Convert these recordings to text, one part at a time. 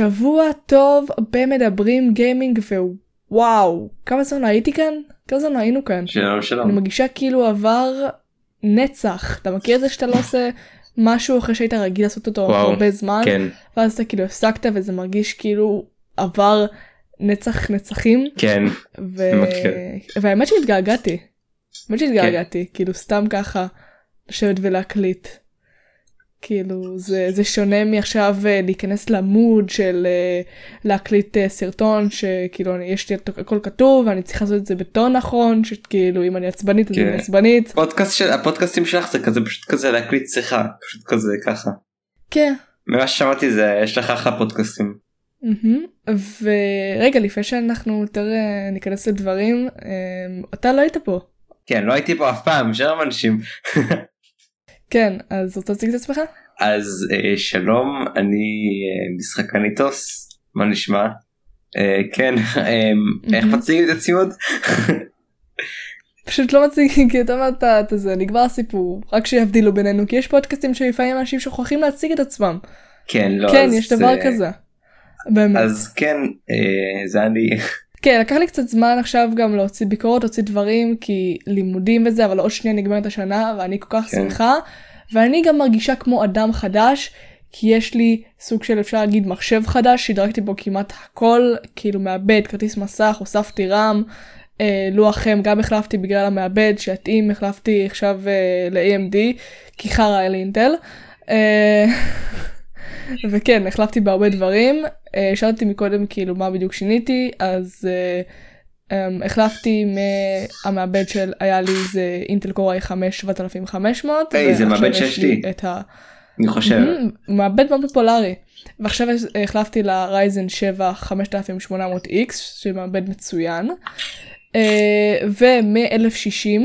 שבוע טוב במדברים גיימינג ווואו כמה זמן הייתי כאן? כמה זמן היינו כאן? שלום אני שלום. מרגישה כאילו עבר נצח אתה מכיר את זה שאתה לא עושה משהו אחרי שהיית רגיל לעשות אותו וואו, הרבה זמן כן, ואז אתה כאילו הפסקת וזה מרגיש כאילו עבר נצח נצחים כן, ו... והאמת שהתגעגעתי. האמת כן. שהתגעגעתי כאילו סתם ככה לשבת ולהקליט. כאילו זה זה שונה מעכשיו אה, להיכנס למוד של אה, להקליט אה, סרטון שכאילו יש לי הכל כתוב ואני צריכה לעשות את זה בטון נכון שכאילו אם אני עצבנית אז כן. אני עצבנית. פודקאסט של הפודקאסטים שלך זה כזה פשוט כזה להקליט שיחה פשוט כזה ככה. כן. ממה ששמעתי זה יש לך אחלה פודקאסטים. מהמם. ורגע לפני שאנחנו יותר ניכנס לדברים אתה לא היית פה. כן לא הייתי פה אף פעם שלום אנשים. כן אז רוצה להציג את עצמך? אז אה, שלום אני אה, משחקניטוס מה נשמע? אה, כן אה, איך. מציגים את עצמי עוד? פשוט לא מציג כי אתה אמרת את זה נגמר הסיפור רק שיבדילו בינינו כי יש פודקאסטים שלפעמים אנשים שוכחים להציג את עצמם כן לא כן אז, יש דבר אה, כזה. באמת אז כן אה, זה אני כן לקח לי קצת זמן עכשיו גם להוציא ביקורת להוציא דברים כי לימודים וזה אבל עוד שנייה נגמרת השנה ואני כל כך כן. שמחה ואני גם מרגישה כמו אדם חדש כי יש לי סוג של אפשר להגיד מחשב חדש שדרגתי בו כמעט הכל כאילו מעבד כרטיס מסך הוספתי רם. אה, לוח אם גם החלפתי בגלל המעבד שיתאים החלפתי עכשיו אה, ל-AMD כי חרא היה לי אינטל. אה, וכן החלפתי בהרבה דברים. אה, שאלתי מקודם כאילו מה בדיוק שיניתי אז אה, um, החלפתי מהמעבד של היה לי זה אינטל קור i5 7500 היי, זה מעבד יש שיש לי לי. את ה... אני חושב. מעבד מאוד פופולרי. ועכשיו החלפתי לרייזן 7 5800X שמעבד מצוין. אה, ומ-1060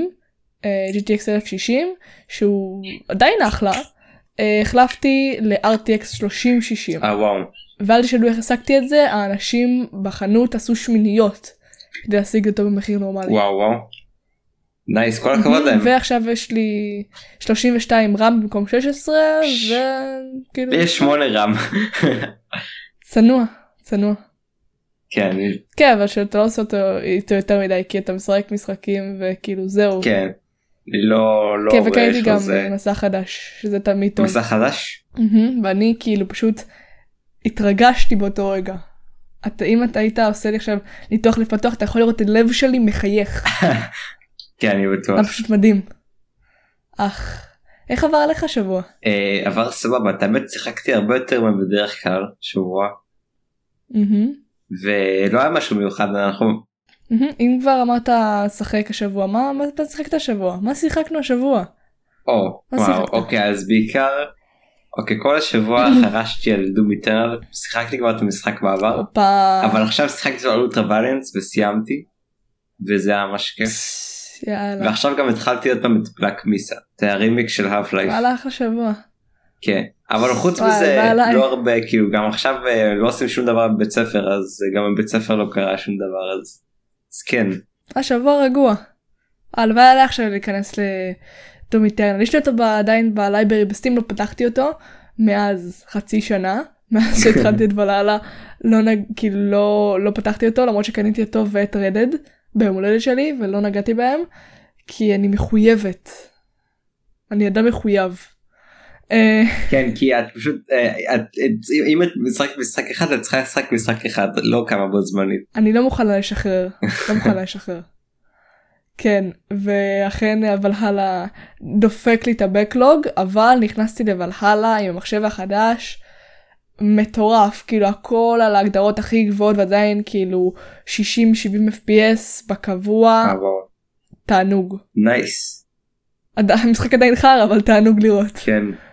אה, GTX 1060 שהוא עדיין אחלה החלפתי ל-RTX 3060 אה וואו ואל תשאלו איך השגתי את זה האנשים בחנות עשו שמיניות כדי להשיג אותו במחיר נורמלי. וואו וואו. נייס כל הכבוד להם. ועכשיו יש לי 32 רם במקום 16 וכאילו יש שמונה רם. צנוע צנוע. כן כן אבל שאתה לא עושה אותו יותר מדי כי אתה משחק משחקים וכאילו זהו. כן. אני לא לא כן וקניתי גם זה. מסך חדש שזה תמיד טוב. מסך חדש? מהמם, ואני כאילו פשוט התרגשתי באותו רגע. אתה אם אתה היית עושה לי עכשיו ניתוח לב פתוח אתה יכול לראות את הלב שלי מחייך. כן אני זה בטוח. פשוט מדהים. אך איך עבר עליך השבוע? אה, עבר סבבה את האמת שיחקתי הרבה יותר מבדרך כלל שבוע מהמם, ולא היה משהו מיוחד אנחנו. אם כבר אמרת שחק השבוע מה אתה שיחקת השבוע? מה שיחקנו השבוע? או וואו? אוקיי אז בעיקר אוקיי כל השבוע חרשתי על דום איטרנל שיחקתי כבר את המשחק בעבר. אבל עכשיו שיחקתי על אולטרה ואלנס וסיימתי וזה היה ממש כיף יאללה. ועכשיו גם התחלתי עוד פעם את בלק מיסה זה הרימיק של האף לייף וואלה אחלה שבוע. כן אבל חוץ מזה. לא הרבה כאילו גם עכשיו אה, לא עושים שום דבר בבית ספר אז גם בבית ספר לא קרה שום דבר אז כן השבוע רגוע. הלוואי עליי עכשיו להיכנס לדום איטרנל. יש לי אותו עדיין בלייברי בסטים לא פתחתי אותו מאז חצי שנה מאז שהתחלתי את בלהלה לא נג... כאילו לא לא פתחתי אותו למרות שקניתי אותו ואת רדד ביום הולדת שלי ולא נגעתי בהם כי אני מחויבת. אני אדם מחויב. אה, כן כי את פשוט אה, את, אם את משחקת משחק אחד את צריכה לשחק משחק אחד לא כמה בו זמנית אני לא מוכנה לשחרר, לא מוכנה לשחרר. כן, ואכן ולהלה דופק לי את הבקלוג, אבל נכנסתי לוולהלה עם המחשב החדש, מטורף, כאילו הכל על ההגדרות הכי גבוהות ועדיין כאילו 60-70 FPS בקבוע, אה. תענוג. nice המשחק עדיין חרא אבל תענוג לראות. כן אה,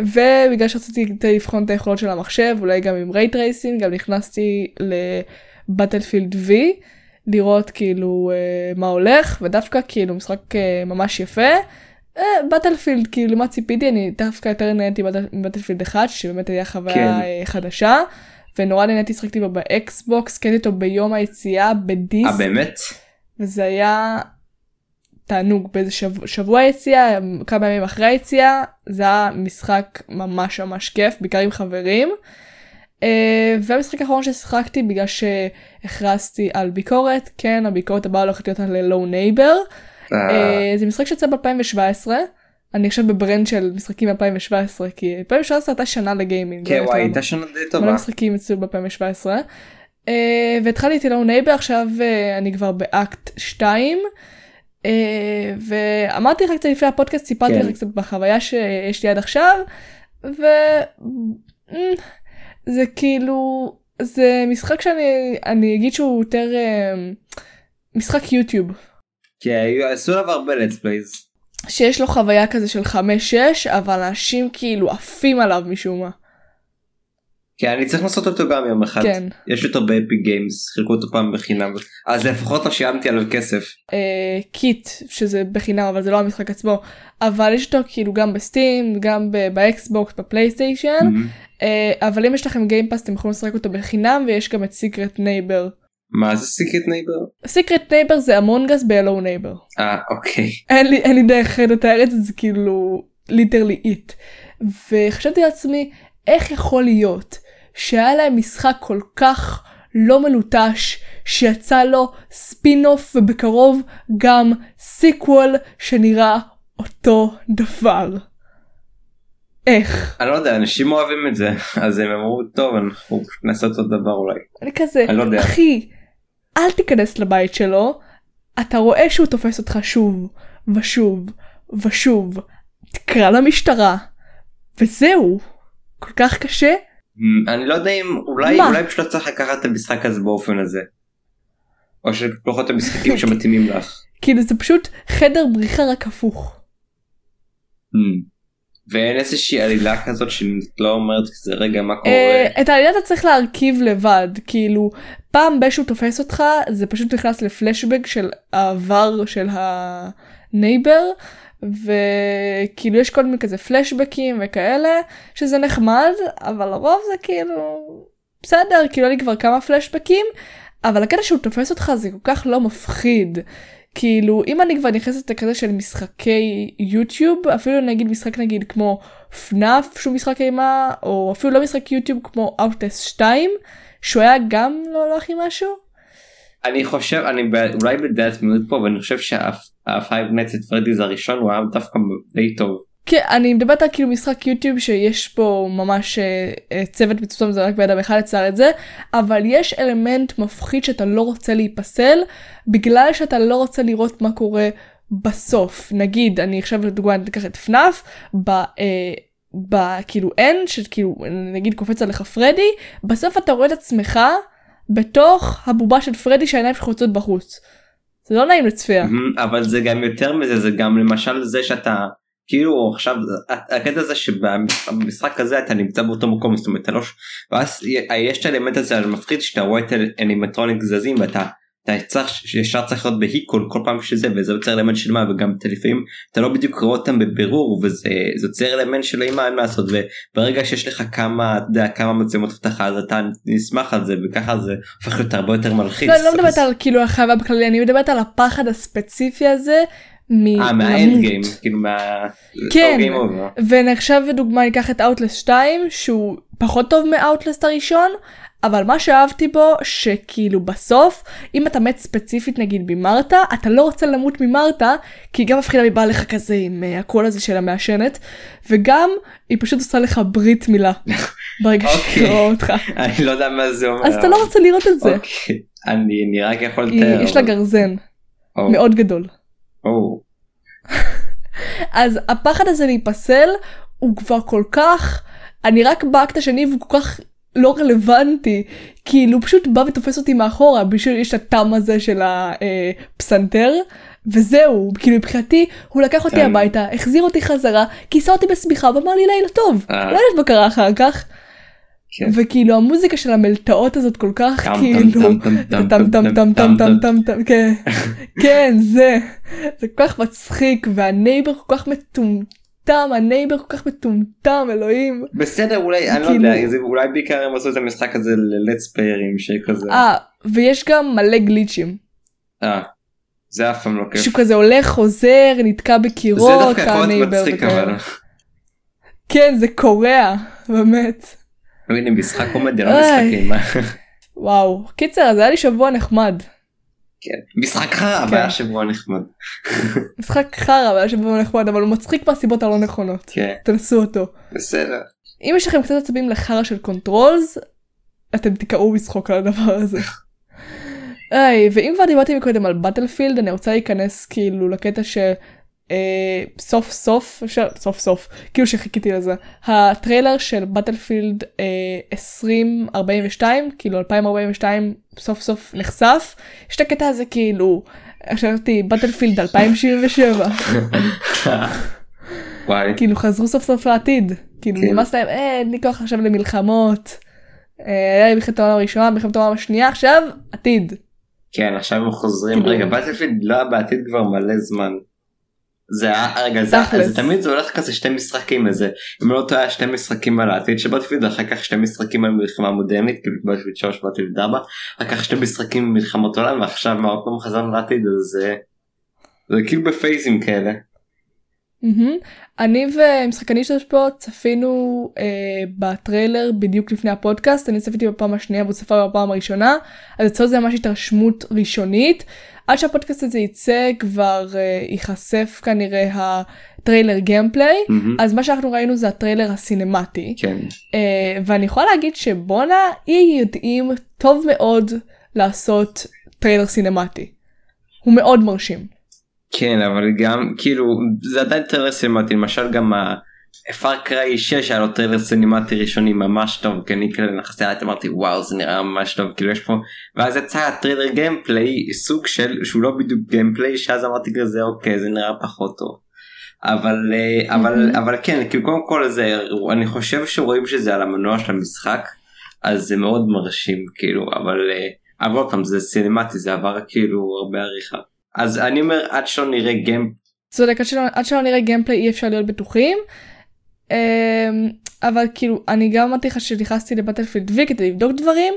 ובגלל שרציתי לבחון את היכולות של המחשב אולי גם עם ray tracing גם נכנסתי ל Battlefield V לראות כאילו אה, מה הולך ודווקא כאילו משחק אה, ממש יפה. Battlefield כאילו מה ציפיתי אני דווקא יותר נהניתי מ Battlefield 1 שבאמת היה חוויה כן. אה, חדשה ונורא נהניתי לשחקתי בו ב Xbox קניתי אותו ביום היציאה אה בדיסק באמת וזה היה תענוג באיזה שבוע, שבוע יציאה, כמה ימים אחרי היציאה, זה היה משחק ממש ממש כיף, בעיקר עם חברים. אה, והמשחק האחרון ששיחקתי בגלל שהכרזתי על ביקורת, כן הביקורת הבאה הולכת להיות על Hello Neighbor. אה, זה משחק שיצא ב-2017. אני עכשיו בטרנד של משחקים מ-2017 כי 2017 הייתה שנה לגיימינג. כן וואי הייתה שנה די טובה. מלא משחקים יצאו ב-2017. אה, והתחלתי את Hello Neighbor עכשיו אה, אני כבר באקט 2. אה, ואמרתי לך קצת לפני הפודקאסט סיפרתי כן. לך קצת בחוויה שיש לי עד עכשיו. ו... Mm, זה כאילו זה משחק שאני אני אגיד שהוא יותר אה, משחק יוטיוב. כן עשו עליו הרבה let's plays. שיש לו חוויה כזה של 5-6 אבל אנשים כאילו עפים עליו משום מה. כן אני צריך לעשות אותו גם יום אחד כן. יש אותו ב Epic Games חילקו אותו פעם בחינם אז לפחות לא שילמתי עליו כסף. אה, קיט שזה בחינם אבל זה לא המשחק עצמו אבל יש אותו כאילו גם ב Steam גם ב Xbox ב PlayStation mm-hmm. אה, אבל אם יש לכם Game Pass אתם יכולים לשחק אותו בחינם ויש גם את Secret Neighbor. מה זה Secret Neighbor? Secret Neighbor זה ה Among Us ב Hello Neighbor. אה אוקיי. אין לי אין לי דרך לתאר את זה זה כאילו literally it. וחשבתי לעצמי איך יכול להיות שהיה להם משחק כל כך לא מלוטש שיצא לו spin off ובקרוב גם sequel שנראה אותו דבר. איך? אני לא יודע אנשים אוהבים את זה אז הם אמרו טוב אנחנו נעשה אותו דבר אולי. אני כזה אני לא יודע. אחי אל תיכנס לבית שלו אתה רואה שהוא תופס אותך שוב ושוב ושוב תקרא למשטרה וזהו כל כך קשה. אני לא יודע אם אולי מה? אולי פשוט לא צריך לקחת את המשחק הזה באופן הזה. או שלפחות המשחקים שמתאימים לך. כאילו זה פשוט חדר בריחה רק הפוך. ואין איזושהי עלילה כזאת שאת לא אומרת כזה רגע מה קורה. אה, את העלילה אתה צריך להרכיב לבד כאילו פעם בשהו תופס אותך זה פשוט נכנס לפלשבק של העבר של הנייבר וכאילו יש כל מיני כזה פלשבקים וכאלה שזה נחמד אבל לרוב זה כאילו בסדר כאילו אני כבר כמה פלשבקים אבל הקטע שהוא תופס אותך זה כל כך לא מפחיד כאילו אם אני כבר נכנסת לכזה של משחקי יוטיוב אפילו נגיד משחק נגיד כמו FNAF שהוא משחק אימה או אפילו לא משחק יוטיוב כמו אאוטס 2 שהוא היה גם לא לא הכי משהו. אני חושב אני אולי בדעת מיעוט פה ואני חושב שה Five Nights at Freddy's הראשון הוא היה דווקא די טוב. כן אני מדברת על כאילו משחק יוטיוב שיש פה ממש אה, אה, צוות מצומצם זה רק בן אדם אחד יצר את זה אבל יש אלמנט מפחיד שאתה לא רוצה להיפסל בגלל שאתה לא רוצה לראות מה קורה בסוף נגיד אני עכשיו לדוגמה אני אקח את פנאף ב... אה, בכאילו אין שכאילו נגיד קופץ עליך פרדי בסוף אתה רואה את עצמך בתוך הבובה של פרדי שהעיניים שלך יוצאות בחוץ. זה לא נעים לצפייה. אבל זה גם יותר מזה זה גם למשל זה שאתה כאילו עכשיו הקטע הזה שבמשחק הזה אתה נמצא באותו מקום זאת אומרת אתה לא ואז יש את האלמנט הזה המפחיד שאתה רואה את האנימטרוניק זזים ואתה אתה צריך ישר צריך להיות בהיקול כל פעם שזה וזה יוצר אלמנט של מה וגם אתה לפעמים אתה לא בדיוק רואה אותם בבירור וזה יוצר אלמנט של אימה אין מה לעשות וברגע שיש לך כמה אתה יודע כמה מצלמות אבטחה אז אתה נסמך על זה וככה זה הופך להיות הרבה יותר מלחיץ. לא, אני לא מדברת על כאילו החוויה בכללי אני מדברת על הפחד הספציפי הזה. אה מהאנד גיים כאילו מה... כן ונחשב לדוגמה ניקח את אאוטלס 2 שהוא פחות טוב מאאוטלסט הראשון אבל מה שאהבתי בו שכאילו בסוף אם אתה מת ספציפית נגיד ממרתה אתה לא רוצה למות ממרתה כי היא גם מפחידה מבעל לך כזה עם uh, הקול הזה של המעשנת וגם היא פשוט עושה לך ברית מילה ברגע שהיא רואה אותך. אני לא יודע מה זה אומר. אז אתה לא רוצה לראות את זה. אוקיי. אני אני רק יכול לתאר. יש לה גרזן מאוד גדול. אז הפחד הזה להיפסל הוא כבר כל כך אני רק באקט השני והוא כל כך לא רלוונטי כאילו פשוט בא ותופס אותי מאחורה בשביל יש את הטעם הזה של הפסנתר וזהו כאילו מבחינתי הוא לקח אותי הביתה החזיר אותי חזרה כיסה אותי בשמיכה ואמר לי לילה טוב לא יודעת מה קרה אחר כך. וכאילו המוזיקה של המלטעות הזאת כל כך כאילו טם טם טם טם טם טם טם כן זה זה כל כך מצחיק והנייבר כל כך מטומטם. מטומטם הנייבר כל כך מטומטם אלוהים בסדר אולי אני לא יודע זה אולי בעיקר הם עשו את המשחק הזה ללטס פיירים שכזה אה ויש גם מלא גליצ'ים. אה זה אף פעם לא כיף. שהוא כזה הולך חוזר נתקע זה בקירות. דווקא יכול להיות מצחיק. אבל. כן זה קורע באמת. הנה משחק קומדיה לא. משחקים. וואו קיצר אז היה לי שבוע נחמד. כן. משחק חרא כן. היה שבוע נחמד. משחק חרא והיה שבוע נחמד אבל הוא מצחיק מהסיבות הלא נכונות. כן. תנסו אותו. בסדר. אם יש לכם קצת עצבים לחרא של controls אתם תיקרעו מצחוק על הדבר הזה. איי, ואם כבר דיברתי מקודם על Battlefield אני רוצה להיכנס כאילו לקטע ש... אה, סוף סוף אפשר סוף סוף כאילו שחיכיתי לזה הטריילר של באטלפילד אה, 2042 כאילו 2042 סוף סוף נחשף יש את הקטע הזה כאילו חשבתי באטלפילד 2077 וואי. כאילו חזרו סוף סוף לעתיד כאילו כן. נמאס להם אה, אין לי כוח עכשיו למלחמות. אה, היה לי מלחמת העולם הראשונה מלחמת העולם השנייה עכשיו עתיד. כן עכשיו הם חוזרים כאילו- רגע באטלפילד לא היה בעתיד כבר מלא זמן. זה היה רגע זה. זה תמיד זה הולך כזה שתי משחקים איזה אם לא טועה שתי משחקים על העתיד של באטלפילד אחר כך שתי משחקים על מלחמה מודרנית כאילו באטלפילד 3 באטלפילד 4 אחר כך שתי משחקים מלחמות עולם ועכשיו מה עוד פעם חזרנו לעתיד אז זה זה כאילו בפייזים כאלה. מהמם. אני ומשחקנית של פה צפינו אה, בטריילר בדיוק לפני הפודקאסט אני צפיתי בפעם השנייה והוא צפה בפעם הראשונה אז אצלו זה ממש התרשמות ראשונית עד שהפודקאסט הזה יצא כבר אה, ייחשף כנראה הטריילר gameplay מהמם. אז מה שאנחנו ראינו זה הטריילר ה cinematic כן אה, ואני יכולה להגיד שבואנה EA יודעים טוב מאוד לעשות טריילר cinematic. הוא מאוד מרשים. כן אבל גם כאילו זה עדיין טריילר cinematic למשל גם Far Cry 6 היה לו טריילר cinematic ראשוני ממש טוב כי אני כאילו נכנסתי לאט אמרתי וואו זה נראה ממש טוב כאילו יש פה ואז יצא הטריילר gameplay סוג של שהוא לא בדיוק gameplay שאז אמרתי כזה אוקיי זה נראה פחות טוב. אבל אה, אבל. אבל כן כאילו קודם כל זה אני חושב שרואים שזה על המנוע של המשחק אז זה מאוד מרשים כאילו אבל אה, אבל עוד פעם זה סינמטי זה עבר כאילו הרבה עריכה אז אני אומר עד שלא נראה game צודק עד שלא נראה gameplay אי אפשר להיות בטוחים. אמ, אבל כאילו אני גם אמרתי לך שנכנסתי ל Battlefield V כדי לבדוק דברים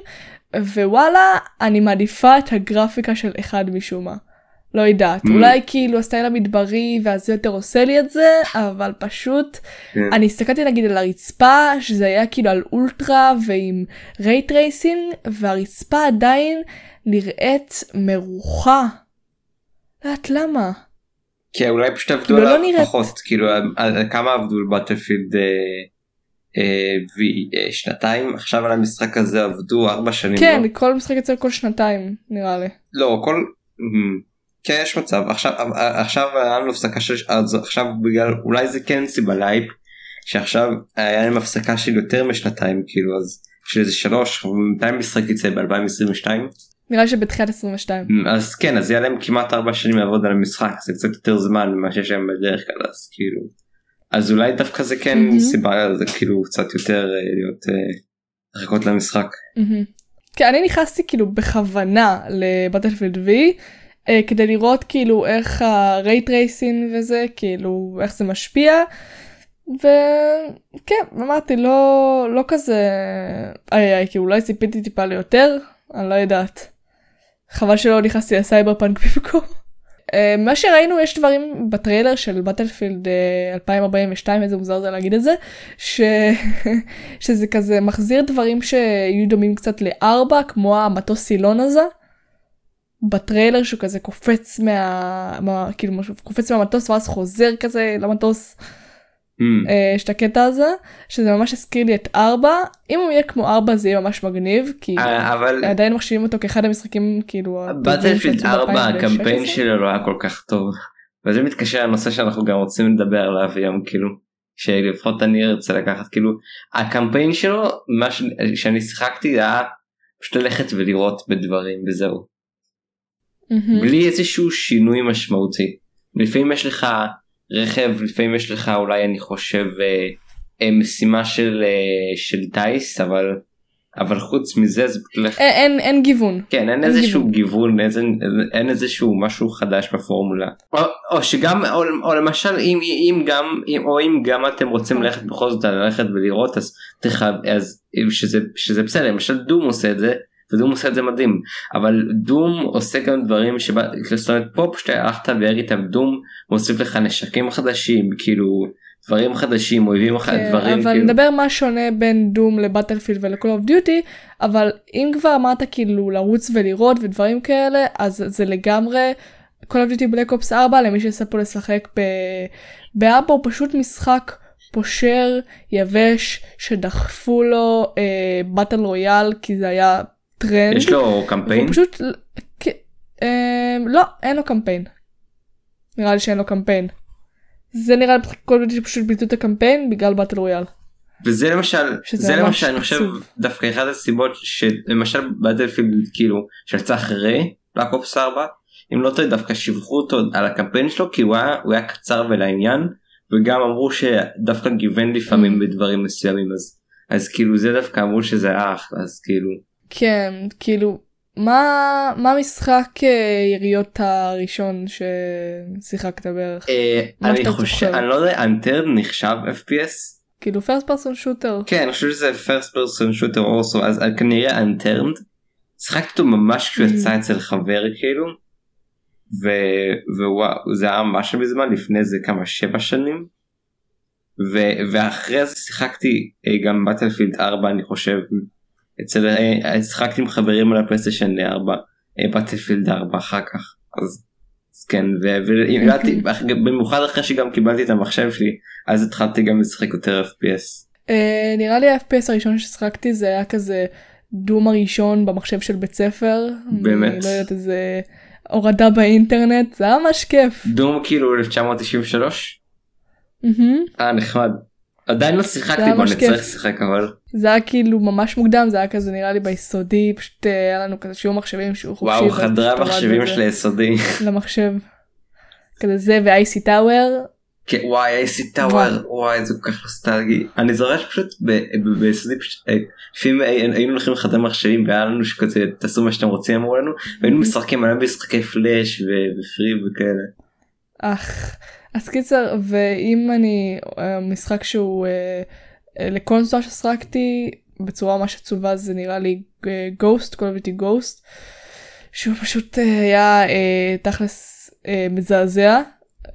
ווואלה אני מעדיפה את הגרפיקה של אחד משום מה. לא יודעת Mm. אולי כאילו הסטייל המדברי ואז יותר עושה לי את זה אבל פשוט כן. אני הסתכלתי נגיד על הרצפה שזה היה כאילו על אולטרה ועם ray tracing והרצפה עדיין נראית מרוחה. לא יודעת למה. כן אולי פשוט עבדו כאילו, לא עליו נראית- פחות כאילו על- כמה עבדו על Battlefield שנתיים עכשיו על המשחק הזה עבדו ארבע שנים כן לא? כל משחק יוצא כל שנתיים נראה לי. לא כל כן יש מצב עכשיו עכשיו היה לנו הפסקה של אז עכשיו בגלל אולי זה כן סיבה לייפ שעכשיו היה להם הפסקה של יותר משנתיים כאילו אז של איזה שלוש מתי המשחק יצא ב-2022 נראה לי שבתחילת 22. אז כן אז יהיה להם כמעט ארבע שנים לעבוד על המשחק זה קצת יותר זמן ממה שיש להם בדרך כלל אז כאילו אז אולי דווקא זה כן מהמם. סיבה זה כאילו קצת יותר אה, להיות אה, לחכות למשחק. מהמם. כן אני נכנסתי כאילו בכוונה ל Battlefield V אה, כדי לראות כאילו איך ה ray tracing וזה כאילו איך זה משפיע. וכן אמרתי לא לא כזה איי איי כאילו אולי ציפיתי טיפה ליותר אני לא יודעת. חבל שלא נכנסתי לסייבר פאנק במקום. אה, מה שראינו יש דברים בטריילר של בטלפילד 2042 איזה מוזר זה להגיד את זה ש... שזה כזה מחזיר דברים שיהיו דומים קצת לארבע כמו המטוס סילון הזה. בטריילר שהוא כזה קופץ מה... מה... כאילו קופץ מהמטוס ואז חוזר כזה למטוס אה, יש את הקטע הזה שזה ממש הזכיר לי את ארבע. אם הוא יהיה כמו ארבע זה יהיה ממש מגניב כי אה, אבל עדיין מחשיבים אותו כאחד המשחקים כאילו בטלפילד שיצאו 4 ב-2016. הקמפיין שלו לא היה כל כך טוב. וזה מתקשר לנושא שאנחנו גם רוצים לדבר עליו היום כאילו שלפחות אני ארצה לקחת כאילו הקמפיין שלו מה ש- שאני שיחקתי היה פשוט ללכת ולראות בדברים וזהו. מהמם. בלי איזשהו שינוי משמעותי. לפעמים יש לך רכב לפעמים יש לך אולי אני חושב אה, אה, משימה של אה, של טייס אבל אבל חוץ מזה זה פשוט ללכת אין, אין, אין גיוון. כן אין אין איזשהו גיוון. גיוון איזה, אין איזשהו משהו חדש בפורמולה או, או שגם או, או למשל אם, אם גם אם, או אם גם אתם רוצים ללכת בכל זאת ללכת ולראות אז תחייב אז שזה שזה בסדר למשל דום עושה את זה ודום עושה את זה מדהים. אבל דום עושה גם דברים שבא זאת אומרת פה פשוט הלכת והראית דום מוסיף לך נשקים חדשים כאילו דברים חדשים אויבים כן, דברים אבל כאילו. נדבר מה שונה בין Doom ל Battlefield ול Call of Duty אבל אם כבר אמרת כאילו לרוץ ולראות ודברים כאלה אז זה לגמרי Call of Duty Black Ops 4 למי שיעשה פה לשחק ב... באבו הוא פשוט משחק פושר יבש שדחפו לו אה, battle royale כי זה היה טרנד. יש לו קמפיין פשוט כ- אה, לא אין לו קמפיין. נראה לי שאין לו קמפיין. זה נראה לי כל מיני שפשוט ביטלו את הקמפיין בגלל באטל רויאל. וזה למשל זה למשל אני חושב. דווקא אחת הסיבות שלמשל בטלפילד כאילו שיצא אחרי בלק אופס 4 אם לא טועה דווקא שיבחו אותו על הקמפיין שלו כי הוא היה, הוא היה קצר ולעניין וגם אמרו שדווקא גיוון לפעמים Mm. בדברים מסוימים אז אז כאילו זה דווקא אמרו שזה היה אחלה אז כאילו כן כאילו מה מה משחק אה, יריות הראשון ששיחקת בערך אה, אני חושב. אני לא יודע Unturned נחשב fps כאילו first person shooter כן אני חושב שזה first person shooter also אז אז כנראה Unturned. שיחקתי אותו ממש כשהוא Mm. יצא אצל חבר כאילו. ווואו זה היה ממש מזמן לפני זה כמה שבע שנים. ו- ואחרי זה שיחקתי אה, גם Battlefield 4 אני חושב. אצל אה, שיחקתי עם חברים על הפלייסטיישן 4 בטלפילד 4 אחר כך אז. אז כן והגעתי במיוחד אחרי שגם קיבלתי את המחשב שלי אז התחלתי גם לשחק יותר fps. אה, נראה לי ה-FPS הראשון ששיחקתי זה היה כזה דום הראשון במחשב של בית ספר. באמת? אני לא יודעת איזה הורדה באינטרנט זה היה ממש כיף. דום כאילו 1993 מהמם. אה נחמד. עדיין לא שיחקתי בו אני צריך. לשחק אבל זה היה כאילו ממש מוקדם זה היה כזה נראה לי ביסודי פשוט אה, היה לנו כזה שיעור מחשבים שיעור חופשי. וואו הורדנו את של היסודי. למחשב. כזה זה ואייסי טאוור. כן, וואי אייסי טאוור וואי זה כל כך נוסטלגי אני זוכר שפשוט ביסודי פשוט אה, לפעמים הי- היינו הולכים לחדר מחשבים והיה לנו שכזה תעשו מה שאתם רוצים אמרו לנו והיינו משחקים עליהם משחקי פלאש ופרי וכאלה. אך אז קיצר ואם אני אה, משחק שהוא אה, לקונסולה ששחקתי בצורה ממש עצובה זה נראה לי גוסט כל הבאתי גוסט שהוא פשוט אה, היה אה, תכלס מזעזע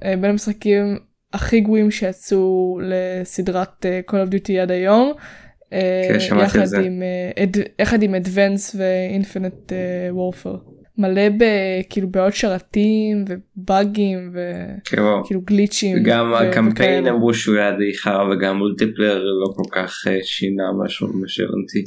בין המשחקים הכי גרועים שיצאו לסדרת Call of Duty עד היום. כן, שמעתי על זה. יחד עם Advance ו-Infinite אה, מלא בכאילו בעיות שרתים ובאגים וכאילו כן. גליצ'ים. וגם ו- הקמפיין וכאלה. אמרו שהוא היה די חרא וגם multiplayer לא כל כך אה, שינה משהו ממה שהבנתי.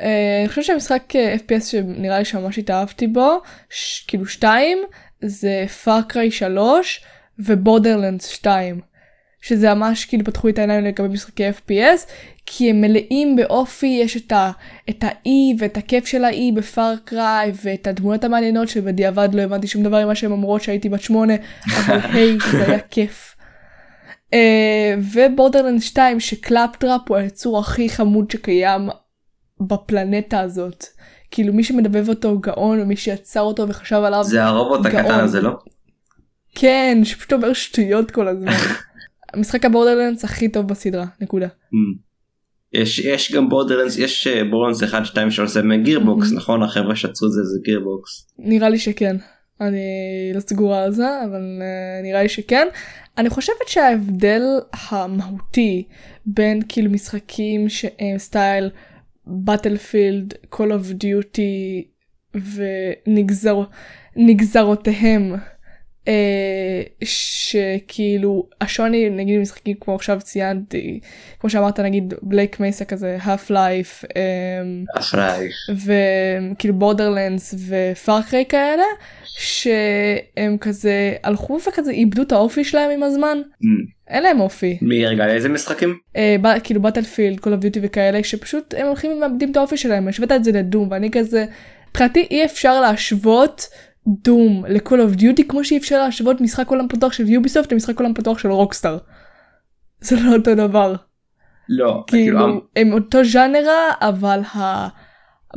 אה, אני חושבת שהמשחק אה, FPS שנראה לי שממש התאהבתי בו ש- כאילו 2 זה Far Cry 3 ו Borderlands 2 שזה ממש כאילו פתחו את העיניים לגבי משחקי FPS כי הם מלאים באופי יש את, ה, את האי ואת הכיף של האי ב Far Cry ואת הדמויות המעניינות שבדיעבד לא הבנתי שום דבר ממה שהן אומרות שהייתי בת שמונה אבל היי זה היה כיף. אה, ו Borderlands 2 ש Claptrap הוא היצור הכי חמוד שקיים בפלנטה הזאת. כאילו מי שמדבב אותו גאון ומי שיצר אותו וחשב עליו זה הרובוט הקטן. הזה לא? כן שפשוט אומר שטויות כל הזמן. המשחק ה Borderlands הכי טוב בסדרה נקודה. Mm. יש יש גם Borderlands יש Borderlands 1 2 3 זה מ Gearbox Mhm. נכון החבר'ה שיצרו את זה זה Gearbox. נראה לי שכן. אני לא סגורה על זה אבל uh, נראה לי שכן. אני חושבת שההבדל המהותי בין כאילו משחקים שהם סטייל Battlefield, Call of Duty ונגזר, נגזרותיהם אה, שכאילו השוני נגיד משחקים כמו עכשיו ציינתי כמו שאמרת נגיד בלייק מייסה כזה life אה, אחראי. וכאילו בורדרלנדס ופארקריי כאלה שהם כזה הלכו וכזה איבדו את האופי שלהם עם הזמן Mm. אין להם אופי מי הרגע איזה משחקים? אה, כאילו באטלפילד כל הביוטי וכאלה שפשוט הם הולכים ומאבדים את האופי שלהם השווית את זה לדום ואני כזה מבחינתי אי אפשר להשוות דום ל-call of duty כמו שאי אפשר להשוות משחק עולם פתוח של יוביסופט למשחק עולם פתוח של רוקסטאר. זה לא אותו דבר. לא. כאילו הם אותו ז'אנרה אבל ה...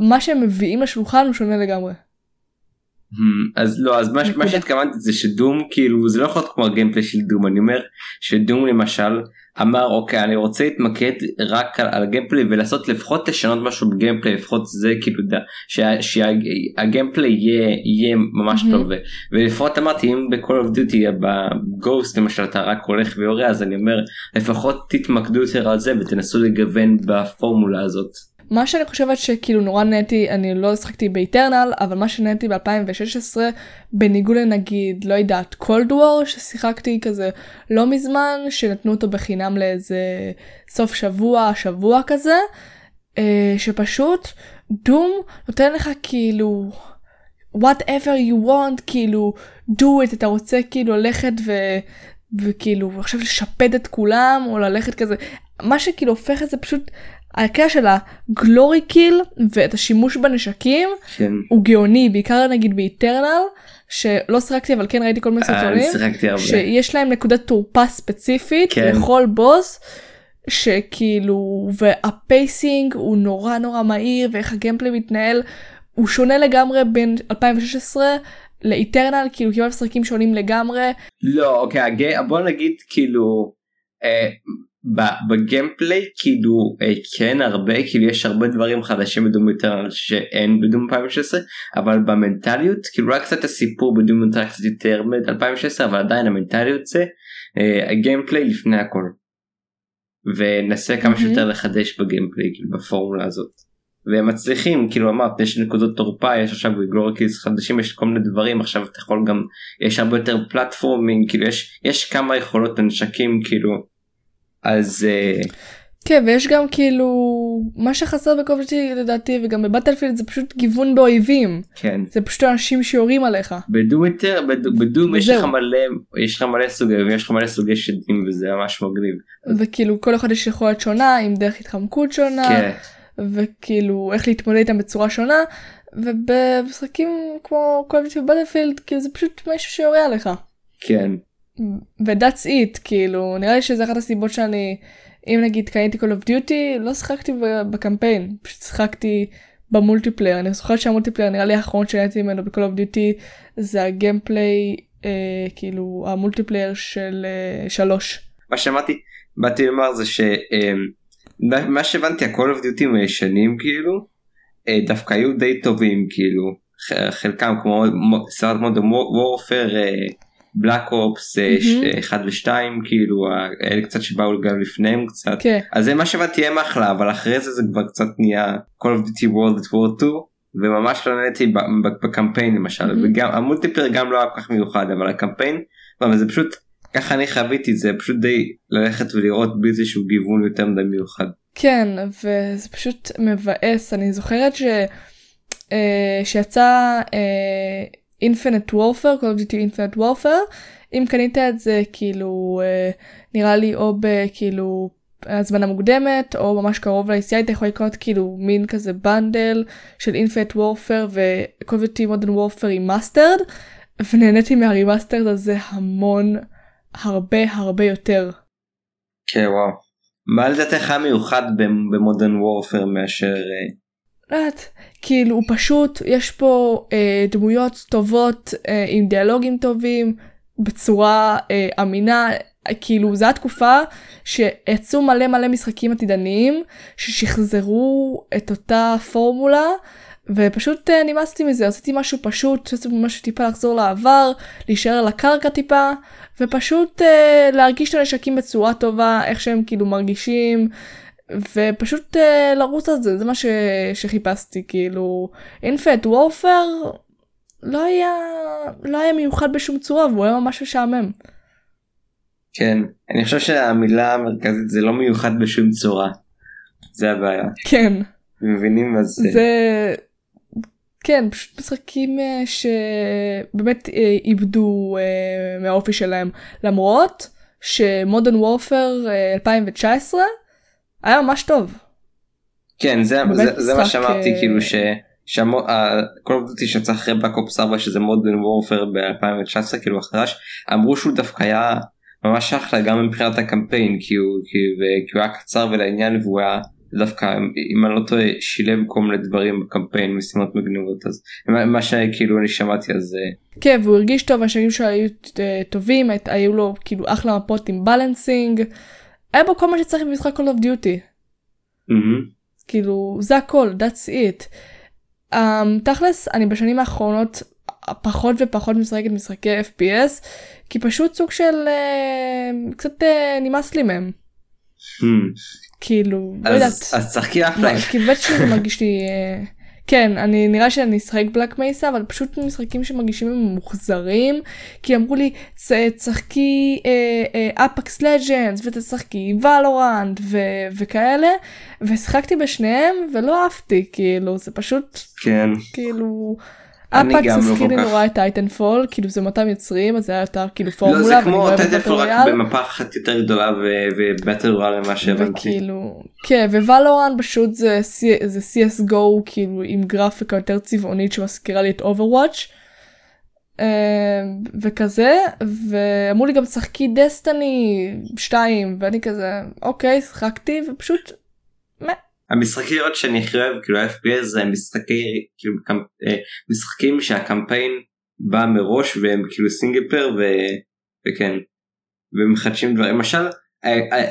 מה שהם מביאים לשולחן הוא שונה לגמרי. Hmm, אז לא אז מה. שהתכוונתי זה שדום כאילו זה לא יכול להיות כמו הגיימפליי של דום אני אומר שדום למשל אמר אוקיי אני רוצה להתמקד רק על, על ה gameplay ולעשות לפחות לשנות משהו ב gameplay לפחות זה כאילו דה, שה, שה gameplay יהיה יהיה ממש מהמם. טוב ולפחות אמרתי אם ב-Call of Duty ב Ghost למשל אתה רק הולך ויורה אז אני אומר לפחות תתמקדו יותר על זה ותנסו לגוון בפורמולה הזאת. מה שאני חושבת שכאילו נורא נהניתי, אני לא שחקתי ב Eternal, אבל מה שנהניתי ב-2016, בניגוד לנגיד, לא יודעת, Cold War, ששיחקתי כזה לא מזמן, שנתנו אותו בחינם לאיזה סוף שבוע, שבוע כזה, אה, שפשוט דום נותן לך כאילו, whatever you want, כאילו, do it, אתה רוצה כאילו ללכת ו... וכאילו עכשיו לשפד את כולם או ללכת כזה. מה שכאילו הופך את זה פשוט הקטע של הגלורי קיל ואת השימוש בנשקים כן. הוא גאוני בעיקר נגיד באיטרנל שלא שיחקתי אבל כן ראיתי כל מיני אה, סרטונים. שיש להם נקודת תורפה ספציפית כן. לכל בוס שכאילו והפייסינג הוא נורא נורא מהיר ואיך הגיימפלי מתנהל הוא שונה לגמרי בין 2016 לאיטרנל כאילו כמעט משחקים שונים לגמרי לא אוקיי הגי... בוא נגיד כאילו אה, בגיימפליי כאילו אה, כן הרבה כאילו יש הרבה דברים חדשים בדום יותר שאין בדום 2016 אבל במנטליות כאילו רק קצת הסיפור בדום יותר קצת יותר מ-2016 אבל עדיין המנטליות זה אה, הגיימפליי לפני הכל. וננסה כמה. שיותר לחדש בגיימפליי כאילו בפורמולה הזאת. והם מצליחים כאילו אמרת יש נקודות תורפה יש עכשיו גלורקיס חדשים יש כל מיני דברים עכשיו אתה יכול גם יש הרבה יותר פלטפורמינג כאילו יש יש כמה יכולות לנשקים כאילו אז אה, כן ויש גם כאילו מה שחסר בקובלטי לדעתי וגם בבטלפילד זה פשוט גיוון באויבים כן זה פשוט אנשים שיורים עליך בדום יותר בד- בדום יש. לך מלא יש לך מלא סוגי יש לך מלא סוגי שדים וזה ממש מגניב. וכאילו כל אחד יש יכולת שונה עם דרך התחמקות שונה כן וכאילו איך להתמודד איתם בצורה שונה ובמשחקים כמו קובלטי ובטלפילד כאילו זה פשוט מישהו שיורה עליך. כן ו-that's it כאילו נראה לי שזה אחת הסיבות שאני אם נגיד קניתי Call of Duty לא שיחקתי בקמפיין פשוט שיחקתי ב multiplayer אני זוכרת שה multiplayer נראה לי האחרון שנהניתי ממנו ב-Call of Duty זה ה gameplay אה, כאילו ה multiplayer של אה, שלוש. מה שאמרתי באתי לומר זה שמה שהבנתי ה-Call of Duty הישנים כאילו אה, דווקא היו די טובים כאילו חלקם כמו מו- סרט Modern Warfare בלק אופס מהמם. 1 ו2 כאילו האלה קצת שבאו גם לפניהם קצת כן. אז זה מה שהבנתי הם אחלה אבל אחרי זה זה כבר קצת נהיה call of duty world at war 2 וממש לא נהניתי בקמפיין למשל מהמם. וגם המולטיפלר גם לא היה כל כך מיוחד אבל הקמפיין אבל זה פשוט ככה אני חוויתי זה פשוט די ללכת ולראות בלי איזשהו גיוון יותר מדי מיוחד. כן וזה פשוט מבאס אני זוכרת ש... אה, שיצא Infinite Warfare Call of Duty Infinite Warfare אם קנית את זה כאילו אה, נראה לי או בכאילו הזמנה מוקדמת או ממש קרוב ליציאה אתה יכול לקנות כאילו מין כזה bundle של Infinite Warfare ו-Call of Duty Modern Warfare Remastered ונהניתי מה remastered הזה המון הרבה הרבה יותר. כן וואו. מה לדעתך מיוחד במודרן וורפר מאשר אה, יודעת, כאילו הוא פשוט, יש פה אה, דמויות טובות אה, עם דיאלוגים טובים, בצורה אה, אמינה, כאילו זו התקופה שיצאו מלא מלא משחקים עתידניים ששחזרו את אותה פורמולה ופשוט אה, נמאסתי מזה, עשיתי משהו פשוט, עשיתי משהו טיפה לחזור לעבר, להישאר על הקרקע טיפה ופשוט אה, להרגיש את הנשקים בצורה טובה, איך שהם כאילו מרגישים. ופשוט uh, לרוץ על זה זה מה ש... שחיפשתי כאילו אינפט וורפר לא היה לא היה מיוחד בשום צורה והוא היה ממש משעמם. כן אני חושב שהמילה המרכזית זה לא מיוחד בשום צורה. זה הבעיה. כן מבינים מה זה. זה כן פשוט משחקים אה, שבאמת אה, איבדו מהאופי שלהם למרות שמודרן וורפר 2019 היה ממש טוב. כן זה, זה, זה מה שאמרתי אה, כאילו שכל עובדתי שיצא אחרי בקופס 4 שזה מודרן וורפר ב-2019 כאילו החדש אמרו שהוא דווקא היה ממש אחלה גם מבחינת הקמפיין כי הוא, כי, כי הוא היה קצר ולעניין והוא היה דווקא אם אני לא טועה שילב כל מיני דברים בקמפיין משימות מגניבות אז מה שכאילו אני שמעתי אז אה, כן והוא הרגיש טוב השנים שלו היו אה, טובים היו לו כאילו אחלה מפות עם בלנסינג היה בו כל מה שצריך במשחק Call of Duty. Mm-hmm. כאילו זה הכל that's it. Um, תכלס אני בשנים האחרונות פחות ופחות משחקת משחקי fps כי פשוט סוג של uh, קצת uh, נמאס לי מהם. Hmm. כאילו לא יודעת. אז תשחקי אף לייף. כי באמת שזה מרגיש לי uh, כן אני נראה שאני אשחק Black Mesa אבל פשוט משחקים שמרגישים הם ממוחזרים כי אמרו לי תשחקי Apex Legends ותשחקי Valorant וכאלה ושיחקתי בשניהם ולא אהבתי כאילו זה פשוט כן כאילו. Apex הזכיר לי נורא את Titanfall כאילו זה מאותם יוצרים אז זה היה יותר כאילו פורמולה. לא, זה כמו Titanfall רק במפה אחת יותר גדולה ו battle royale למה שהבנתי. וכאילו כן Valorant פשוט זה זה CSGO כאילו עם גרפיקה יותר צבעונית שמזכירה לי את Overwatch. וכזה ואמרו לי גם שחקי Destiny 2 ואני כזה אוקיי שחקתי ופשוט. המשחקיות שאני הכי אוהב כאילו fps זה משחקי כאילו אה, משחקים שהקמפיין בא מראש והם כאילו single player ו... וכן ומחדשים דברים למשל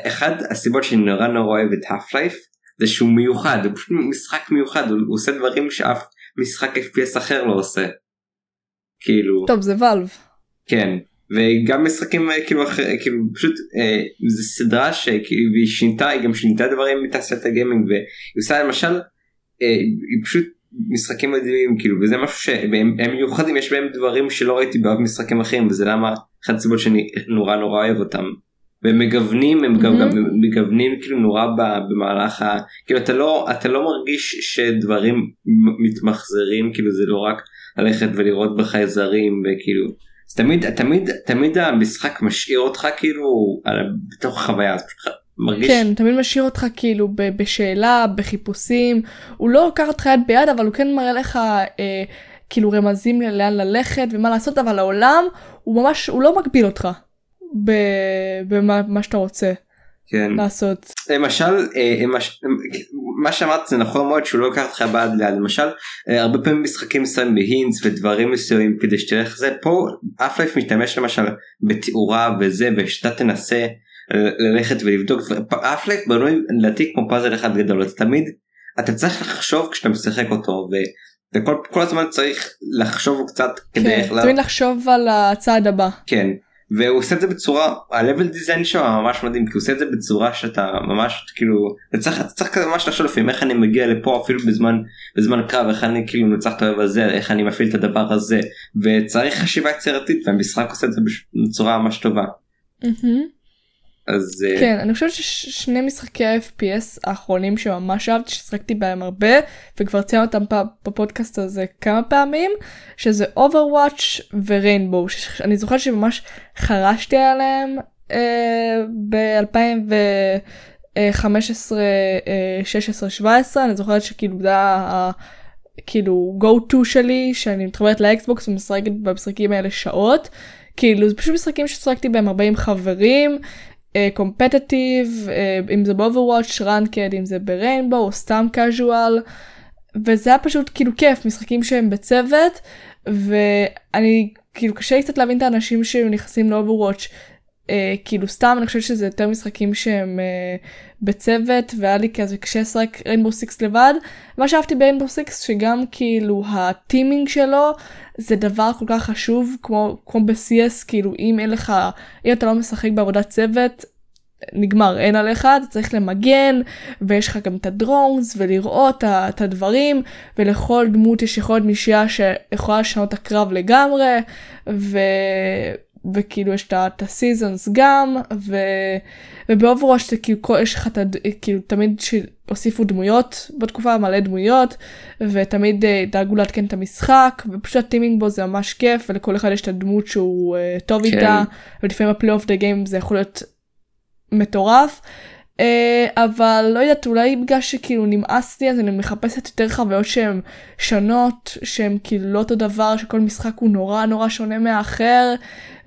אחד הסיבות שאני נורא נורא אוהב את האף לייף זה שהוא מיוחד הוא פשוט משחק מיוחד הוא, הוא עושה דברים שאף משחק fps אחר לא עושה. כאילו טוב זה ואלב. כן וגם משחקים אה, כאילו אחרי כאילו פשוט אה, זה סדרה שכאילו היא שינתה היא גם שינתה דברים מתעשיית הגיימינג והיא עושה למשל אה, היא פשוט משחקים מדהימים כאילו וזה משהו שהם מיוחדים יש בהם דברים שלא ראיתי באף משחקים אחרים וזה למה אחת הסיבות שאני נורא נורא אוהב אותם. והם מגוונים הם גם, גם מגוונים כאילו נורא במהלך ה... כאילו אתה לא אתה לא מרגיש שדברים מתמחזרים כאילו זה לא רק ללכת ולראות בחייזרים וכאילו. תמיד תמיד תמיד המשחק משאיר אותך כאילו בתוך החוויה הזאת. מרגיש כן תמיד משאיר אותך כאילו בשאלה בחיפושים הוא לא לוקח אותך יד ביד אבל הוא כן מראה לך אה, כאילו רמזים לאן ללכת ומה לעשות אבל העולם הוא ממש הוא לא מגביל אותך במה שאתה רוצה. כן. לעשות. למשל אה, מה שאמרת זה נכון מאוד שהוא לא לוקח אותך בעד ליד. למשל אה, הרבה פעמים משחקים שמים בהינס ודברים מסוימים כדי שתלך זה פה אף לייף משתמש למשל בתאורה וזה ושאתה תנסה ללכת ולבדוק אף לייף בנוי לדעתי כמו פאזל אחד גדול. אתה תמיד אתה צריך לחשוב כשאתה משחק אותו וכל כל הזמן צריך לחשוב קצת כדי כן, תמיד לחשוב על הצעד הבא. כן והוא עושה את זה בצורה ה-level design שלו ממש מדהים כי הוא עושה את זה בצורה שאתה ממש כאילו אתה צריך, אתה צריך כזה ממש לחשוב לפעמים איך אני מגיע לפה אפילו בזמן בזמן קרב איך אני כאילו נצח את האוהב הזה איך אני מפעיל את הדבר הזה וצריך חשיבה יצירתית והמשחק עושה את זה בצורה ממש טובה. Mm-hmm. אז אה, כן אני חושבת ששני משחקי ה-FPS האחרונים שממש אהבתי ששחקתי בהם הרבה וכבר ציינו אותם בפודקאסט הזה כמה פעמים שזה Overwatch וריינבו שאני זוכרת שממש חרשתי עליהם אה, ב-2015 16 17 אני זוכרת שכאילו זה היה כאילו go to שלי שאני מתחברת לאקסבוקס ומשחקת במשחקים האלה שעות. כאילו זה פשוט משחקים ששחקתי בהם הרבה עם חברים competitive, uh, uh, אם זה ב Overwatch, ranked, אם זה ב Rainbow או סתם casual, וזה היה פשוט כאילו כיף, משחקים שהם בצוות, ואני כאילו קשה לי קצת להבין את האנשים שנכנסים ל Overwatch, uh, כאילו סתם אני חושבת שזה יותר משחקים שהם uh, בצוות והיה לי כזה קשה לשחק Rainbow Six לבד. מה שאהבתי ב Rainbow Six שגם כאילו ה teaming שלו זה דבר כל כך חשוב כמו כמו ב-CS כאילו אם אין לך אם אתה לא משחק בעבודת צוות נגמר אין עליך אתה צריך למגן ויש לך גם את הדרונס ולראות את הדברים ולכל דמות יש יכולת מישייה שיכולה לשנות את הקרב לגמרי ו... וכאילו יש את הסיזונס גם ו... ובאוברוש זה כאילו יש לך את כאילו תמיד שהוסיפו דמויות בתקופה מלא דמויות ותמיד אה, דאגו לעדכן את המשחק ופשוט ה teaming בו זה ממש כיף ולכל אחד יש את הדמות שהוא uh, טוב כן. איתה ולפעמים ה play of the game זה יכול להיות מטורף. Uh, אבל לא יודעת אולי בגלל שכאילו נמאס לי אז אני מחפשת יותר חוויות שהן שונות שהן כאילו לא אותו דבר שכל משחק הוא נורא נורא שונה מהאחר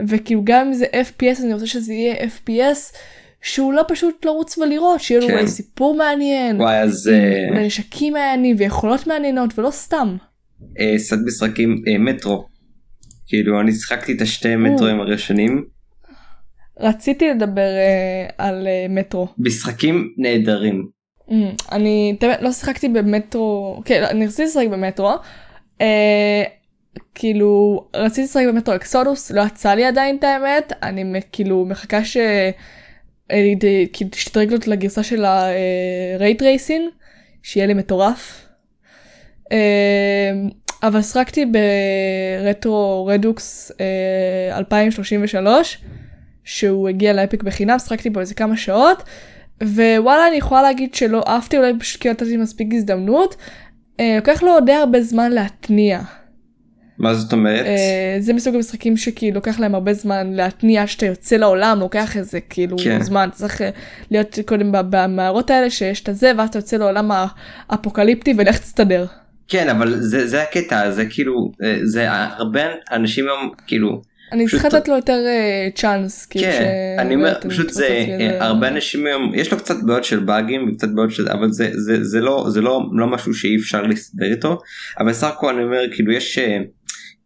וכאילו גם אם זה fps אני רוצה שזה יהיה fps שהוא לא פשוט לרוץ ולירות, שיהיה לו כן. סיפור מעניין, וואי אז אה, נשקים מעניינים ויכולות מעניינות ולא סתם. אה, סט משחקים אה, מטרו. כאילו אני שיחקתי את השתי מטרואים הראשונים. רציתי לדבר אה, על אה, מטרו. משחקים נהדרים. Mm, אני תמיד לא שיחקתי במטרו, כן, אני רציתי לשחק במטרו. אה, כאילו רציתי לשחק במטרו אקסודוס לא יצא לי עדיין את האמת אני כאילו מחכה ש... כאילו תשתדרג לו לגרסה של הרייט רייסין שיהיה לי מטורף. אבל שחקתי ברטרו רדוקס אה, 2033 שהוא הגיע לאפיק בחינם שחקתי בו איזה כמה שעות ווואלה אני יכולה להגיד שלא אהבתי אולי פשוט כי לא נתתי מספיק הזדמנות. אה, לוקח לו די הרבה זמן להתניע. מה זאת אומרת? אה, זה מסוג המשחקים שכאילו לוקח להם הרבה זמן להתניע שאתה יוצא לעולם לוקח איזה כאילו כן. זמן צריך אה, להיות קודם במערות האלה שיש את הזה ואז אתה יוצא לעולם האפוקליפטי ולך תסתדר. כן אבל זה זה הקטע זה כאילו אה, זה הרבה אנשים היום כאילו אני צריכה לתת לו יותר צ'אנס. כאילו, כן אני אומר פשוט זה אה, הרבה אנשים היום יש לו קצת בעיות של באגים וקצת בעיות של אבל זה זה זה לא זה לא לא משהו שאי אפשר להסתדר איתו אבל סך הכל אני אומר כאילו יש.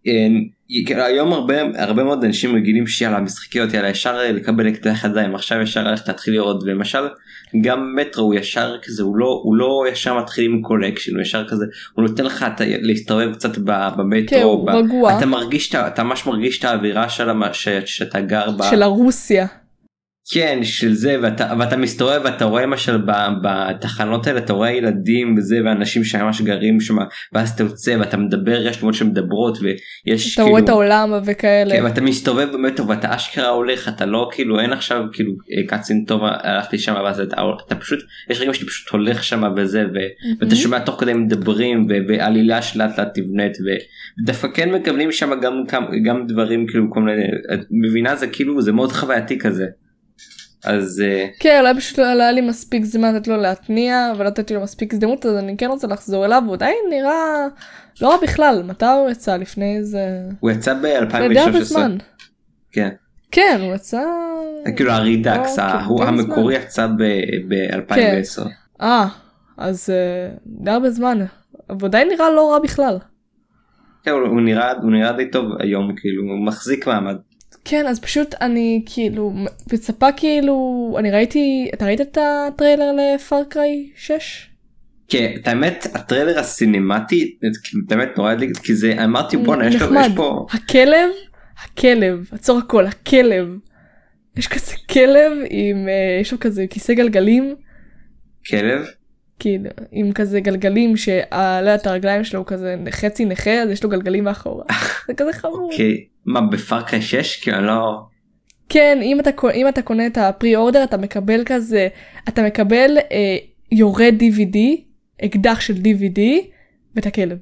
אה, כאילו, היום הרבה הרבה מאוד אנשים רגילים שיאללה משחקיות יאללה ישר לקבל אקדח ידיים עכשיו ישר ללכת להתחיל לראות ולמשל גם מטרו הוא ישר כזה הוא לא הוא לא ישר מתחיל עם קולקשן הוא ישר כזה הוא נותן לך את להסתובב קצת כן, במטרו הוא ב-. אתה מרגיש את אתה ממש מרגיש את האווירה של שאתה גר בה. של הרוסיה. כן של זה ואתה ואתה מסתובב ואתה רואה למשל בתחנות האלה אתה רואה ילדים וזה ואנשים שממש גרים שם ואז אתה יוצא ואתה מדבר יש דמות שמדברות ויש אתה רואה את העולם וכאלה. כן, ואתה מסתובב באמת טוב ואתה אשכרה הולך אתה לא כאילו אין עכשיו כאילו אה, cutscene טוב הלכתי שם ואז אתה, אתה פשוט יש רגעים שאתה פשוט הולך שם וזה ו, ואתה שומע תוך כדי מדברים ו- ועלילה שלאט לאט תבנית ודווקא כן מקבלים שם גם גם, גם דברים כאילו כל מיני מבינה זה כאילו זה מאוד חווייתי כזה. אז אה, כן, אולי פשוט לא היה לי מספיק זמן לתת לו להתניע ולא נתתי לו מספיק הזדמנות אז אני כן רוצה לחזור אליו הוא עדיין נראה לא רע בכלל מתי הוא יצא לפני איזה הוא יצא לפני די הרבה ב-2016. זמן. כן. כן הוא יצא כאילו הרידקס לא, כן, ההוא די המקורי יצא ב-2010. אה אז אה, די הרבה זמן אבל עדיין נראה לא רע בכלל. כן, הוא הוא נראה הוא נראה די טוב היום כאילו הוא מחזיק מעמד. כן אז פשוט אני כאילו מצפה כאילו אני ראיתי אתה ראית את הטריילר לפארקריי 6? כן, את האמת הטריילר הסינמטי את האמת נורא הדליק כי זה אמרתי בואנה יש. יש פה הכלב, הכלב, עצור הכל, הכלב. יש כזה כלב עם, אה, יש לו כזה כיסא גלגלים, כלב כאילו, עם כזה גלגלים שעלה את הרגליים שלו הוא כזה חצי נכה, אז יש לו גלגלים מאחורה. זה כזה חמור. אוקיי מה בפארקריי 6 כאילו לא כן, אם אתה, אם אתה קונה את הפרי אורדר אתה מקבל כזה, אתה מקבל אה, יורה DVD, אקדח של DVD, ואת הכלב.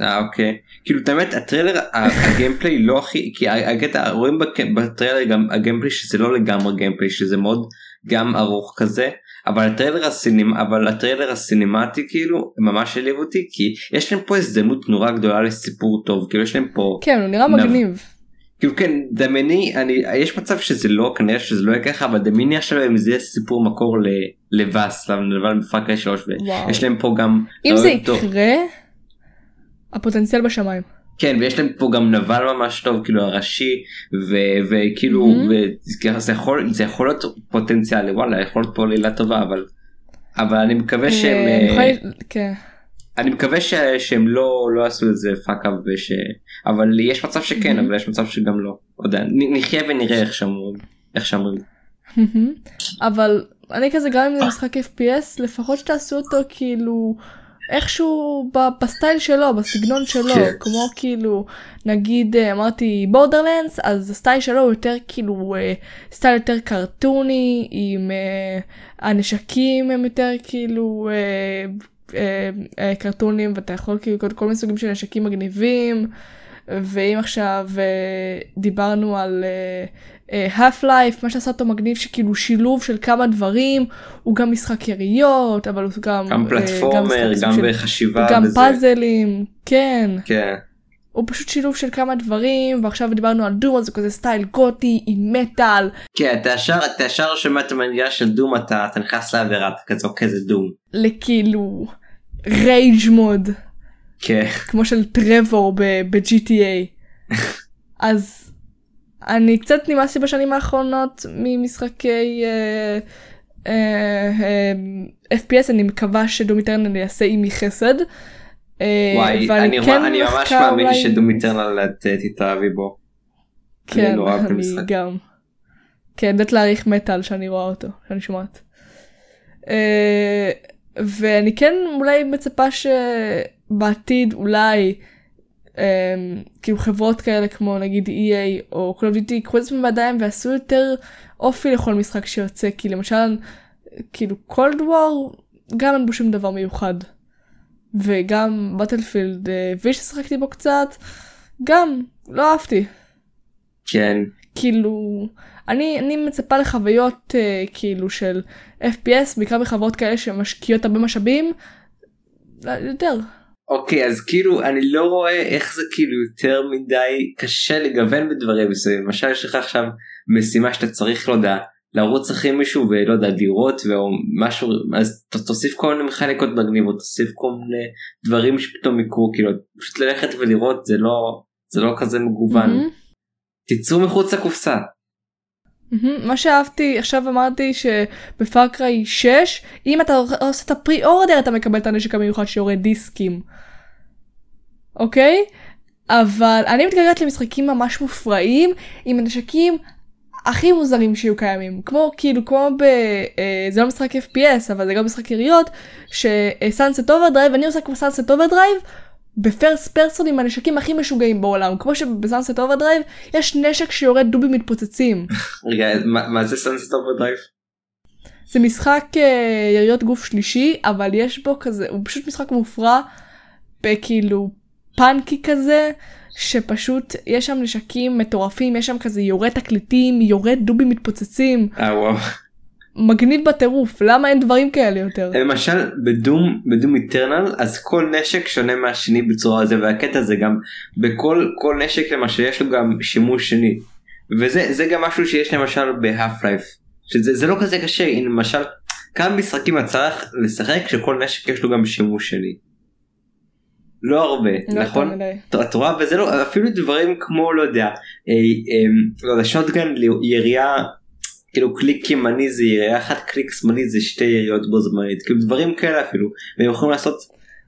אה, אוקיי כאילו את האמת הטריילר ה gameplay לא הכי כי הקטע רואים בטריילר גם ה gameplay שזה לא לגמרי gameplay שזה מאוד גם ארוך כזה אבל הטריילר הסינמ אבל הטריילר הסינמטי כאילו ממש הלהיב אותי כי יש להם פה הזדמנות נורא גדולה לסיפור טוב כאילו יש להם פה כן, הוא נראה נב- מגניב. כאילו כן דמייני אני יש מצב שזה לא כנראה שזה לא יהיה ככה אבל דמייני עכשיו אם זה יהיה סיפור מקור ל- ל Vaas ב Far Cry 3 וואו. ויש להם פה גם אם זה רעיון טוב. יקרה, הפוטנציאל בשמיים. כן ויש להם פה גם נבל ממש טוב כאילו הראשי ו- וכאילו Mhm. וזה יכול זה יכול להיות פוטנציאלי וואלה יכול להיות פה עלילה טובה אבל אבל אני מקווה שהם אה, אני אה, כן. אני מקווה ש- שהם לא לא עשו את זה fuck up וש... אבל יש מצב שכן Mhm. אבל יש מצב שגם לא. לא יודע, נחיה ונראה איך שאומרים. איך שאומרים. אבל אני כזה גם אם זה משחק FPS לפחות שתעשו אותו כאילו איכשהו בסטייל שלו בסגנון שלו כן. כמו כאילו נגיד אה, אמרתי Borderlands אז הסטייל שלו הוא יותר כאילו אה, סטייל יותר קרטוני עם אה, הנשקים הם יותר כאילו קרטונים ואתה יכול כאילו כל, כל מיני סוגים של נשקים מגניבים ואם עכשיו דיברנו על האף לייף מה שעשה אותו מגניב שכאילו שילוב של כמה דברים הוא גם משחק יריות אבל הוא גם גם אה, פלטפורמר משחק גם של- בחשיבה גם וזה. פאזלים כן כן. הוא פשוט שילוב של כמה דברים ועכשיו דיברנו על דום אז הוא כזה סטייל גותי עם מטאל כן אתה ישר אתה ישר שומע את המנגינה של דום אתה אתה נכנס לעבירה אתה כזה אוקיי זה דום. לכאילו רייג' מוד כן. כמו של טרוור ב-GTA אז אני קצת נמאסתי בשנים האחרונות ממשחקי אה, אה, אה, FPS אני מקווה שדום איטרנל יעשה עימי חסד. אה, וואי אני כן אני ממש מאמין אולי- שדום איטרנל אה, תתאהבי בו. כן, נורא אני המשחק. גם. כן, יודעת להעריך מטאל שאני רואה אותו, שאני שומעת. אה, ואני כן אולי מצפה שבעתיד אולי אה, כאילו חברות כאלה כמו נגיד EA או Call of Duty ייקחו את עצמם בידיים ויעשו יותר אופי לכל משחק שיוצא כי למשל כאילו קולד וור גם אין בו שום דבר מיוחד. וגם בטלפילד וי ששיחקתי בו קצת גם לא אהבתי. כן. כאילו אני אני מצפה לחוויות uh, כאילו של FPS בעיקר בחברות כאלה שמשקיעות הרבה משאבים יותר. אוקיי אז כאילו אני לא רואה איך זה כאילו יותר מדי קשה לגוון בדברים מסוימים. למשל יש לך עכשיו משימה שאתה צריך לא יודע לרוץ אחרי מישהו ולא יודע או משהו אז תוסיף כל מיני מכניקות מגניבות תוסיף כל מיני דברים שפתאום יקרו כאילו פשוט ללכת ולראות זה לא זה לא כזה מגוון. מהמם, תצאו מחוץ לקופסה מהמם. מה שאהבתי עכשיו אמרתי שב Far Cry 6 אם אתה עושה את ה pre-order אתה מקבל את הנשק המיוחד שיורה דיסקים. אוקיי? אבל אני מתגעגעת למשחקים ממש מופרעים עם הנשקים הכי מוזרים שיהיו קיימים כמו כאילו כמו ב... אה, זה לא משחק FPS אבל זה גם משחק יריות ש Sunset Overdrive אני עושה כמו Sunset Overdrive ב first person עם הנשקים הכי משוגעים בעולם כמו שב Sunset Overdrive יש נשק שיורה דובים מתפוצצים רגע מה, מה זה Sunset Overdrive? זה משחק אה, יריות גוף שלישי אבל יש בו כזה הוא פשוט משחק מופרע בכאילו funky כזה שפשוט יש שם נשקים מטורפים יש שם כזה יורה תקליטים יורה דובים מתפוצצים אה וואו. מגניב בטירוף למה אין דברים כאלה יותר למשל בדום בדום איטרנל אז כל נשק שונה מהשני בצורה זה והקטע זה גם בכל כל נשק למשל יש לו גם שימוש שני וזה זה גם משהו שיש למשל בהאף לייף שזה זה לא כזה קשה הנה למשל כמה משחקים צריך לשחק שכל נשק יש לו גם שימוש שני. לא הרבה לא נכון? את את רואה וזה לא אפילו דברים כמו לא יודע אה, אה, לא יודע שוטגן ירייה כאילו קליק ימני זה ירייה אחת קליק שמאלי זה שתי יריות בו זמנית. כאילו דברים כאלה אפילו. והם יכולים לעשות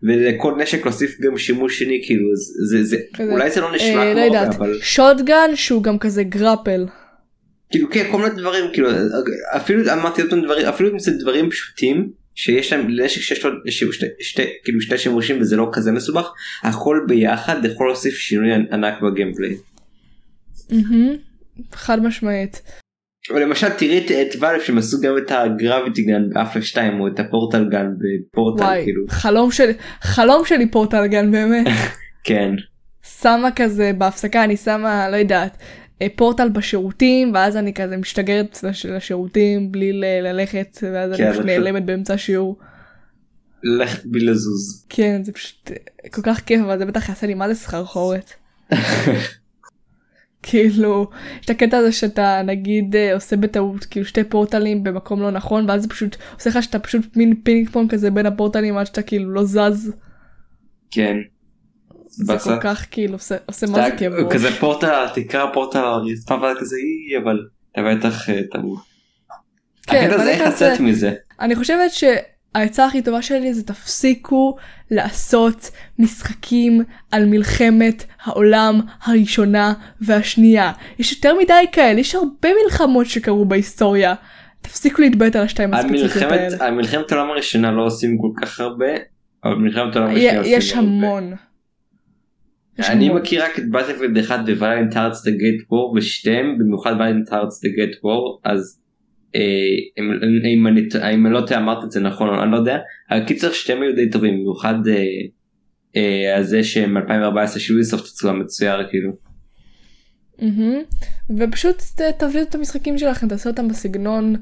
ולכל נשק להוסיף גם שימוש שני כאילו זה זה, זה כזה, אולי זה לא נשמע אה, כמו לא הרבה, יודעת אבל shotgun שהוא גם כזה grapple. כאילו כן כל מיני דברים כאילו אפילו אמרתי אותם דברים אפילו אם זה דברים פשוטים שיש להם נשק שיש לו שתי, שתי, שתי, כאילו שתי שימושים וזה לא כזה מסובך הכל ביחד יכול להוסיף שינוי ענק ב gameplay. מהמם. חד משמעית אבל למשל תראי את- ואלף שהם עשו גם את הגרביטי גן באפלה 2 או את הפורטל גן בפורטל וואי כאילו חלום שלי חלום שלי פורטל גן באמת כן שמה כזה בהפסקה אני שמה לא יודעת אה, פורטל בשירותים ואז אני כזה משתגרת לש- לשירותים בלי ללכת ואז כן, אני פשוט נעלמת באמצע השיעור. ללכת בלי לזוז. כן זה פשוט אה, כל כך כיף אבל זה בטח יעשה לי מה זה סחרחורת. כאילו יש את הקטע הזה שאתה נגיד אה, עושה בטעות כאילו שתי פורטלים במקום לא נכון ואז זה פשוט עושה לך שאתה פשוט מין פינג פונג כזה בין הפורטלים עד שאתה כאילו לא זז. כן. זה באסה. כל כך כאילו עושה עושה מה זה כאב ראש. כזה פורטל תקרא פורטל על הרצפה ואז כזה אי אבל אתה בטח אה, תמות. כן, הקטע זה איך לצאת מזה. אני חושבת שהעצה הכי טובה שלי זה תפסיקו לעשות משחקים על מלחמת העולם הראשונה והשנייה. יש יותר מדי כאלה, יש הרבה מלחמות שקרו בהיסטוריה. תפסיקו להתבט על השתיים הספציפיות האלה. על מלחמת העולם הראשונה לא עושים כל כך הרבה אבל מלחמת העולם השנייה עושים יש הרבה. המון. יש אני. מכיר רק את Battlefield 1 ו Valiant Hearts The Great War ושתיהם במיוחד Valiant Hearts The Great War אז אם, אם, אני, לא טועה אמרת את זה נכון אני לא יודע אבל קיצר שתיהם היו די טובים במיוחד אה, אה, הזה שהם 2014 שיוביסופט יצאו המצויר כאילו. מהמם. ופשוט ת- תביאו את המשחקים שלכם, תעשו אותם בסגנון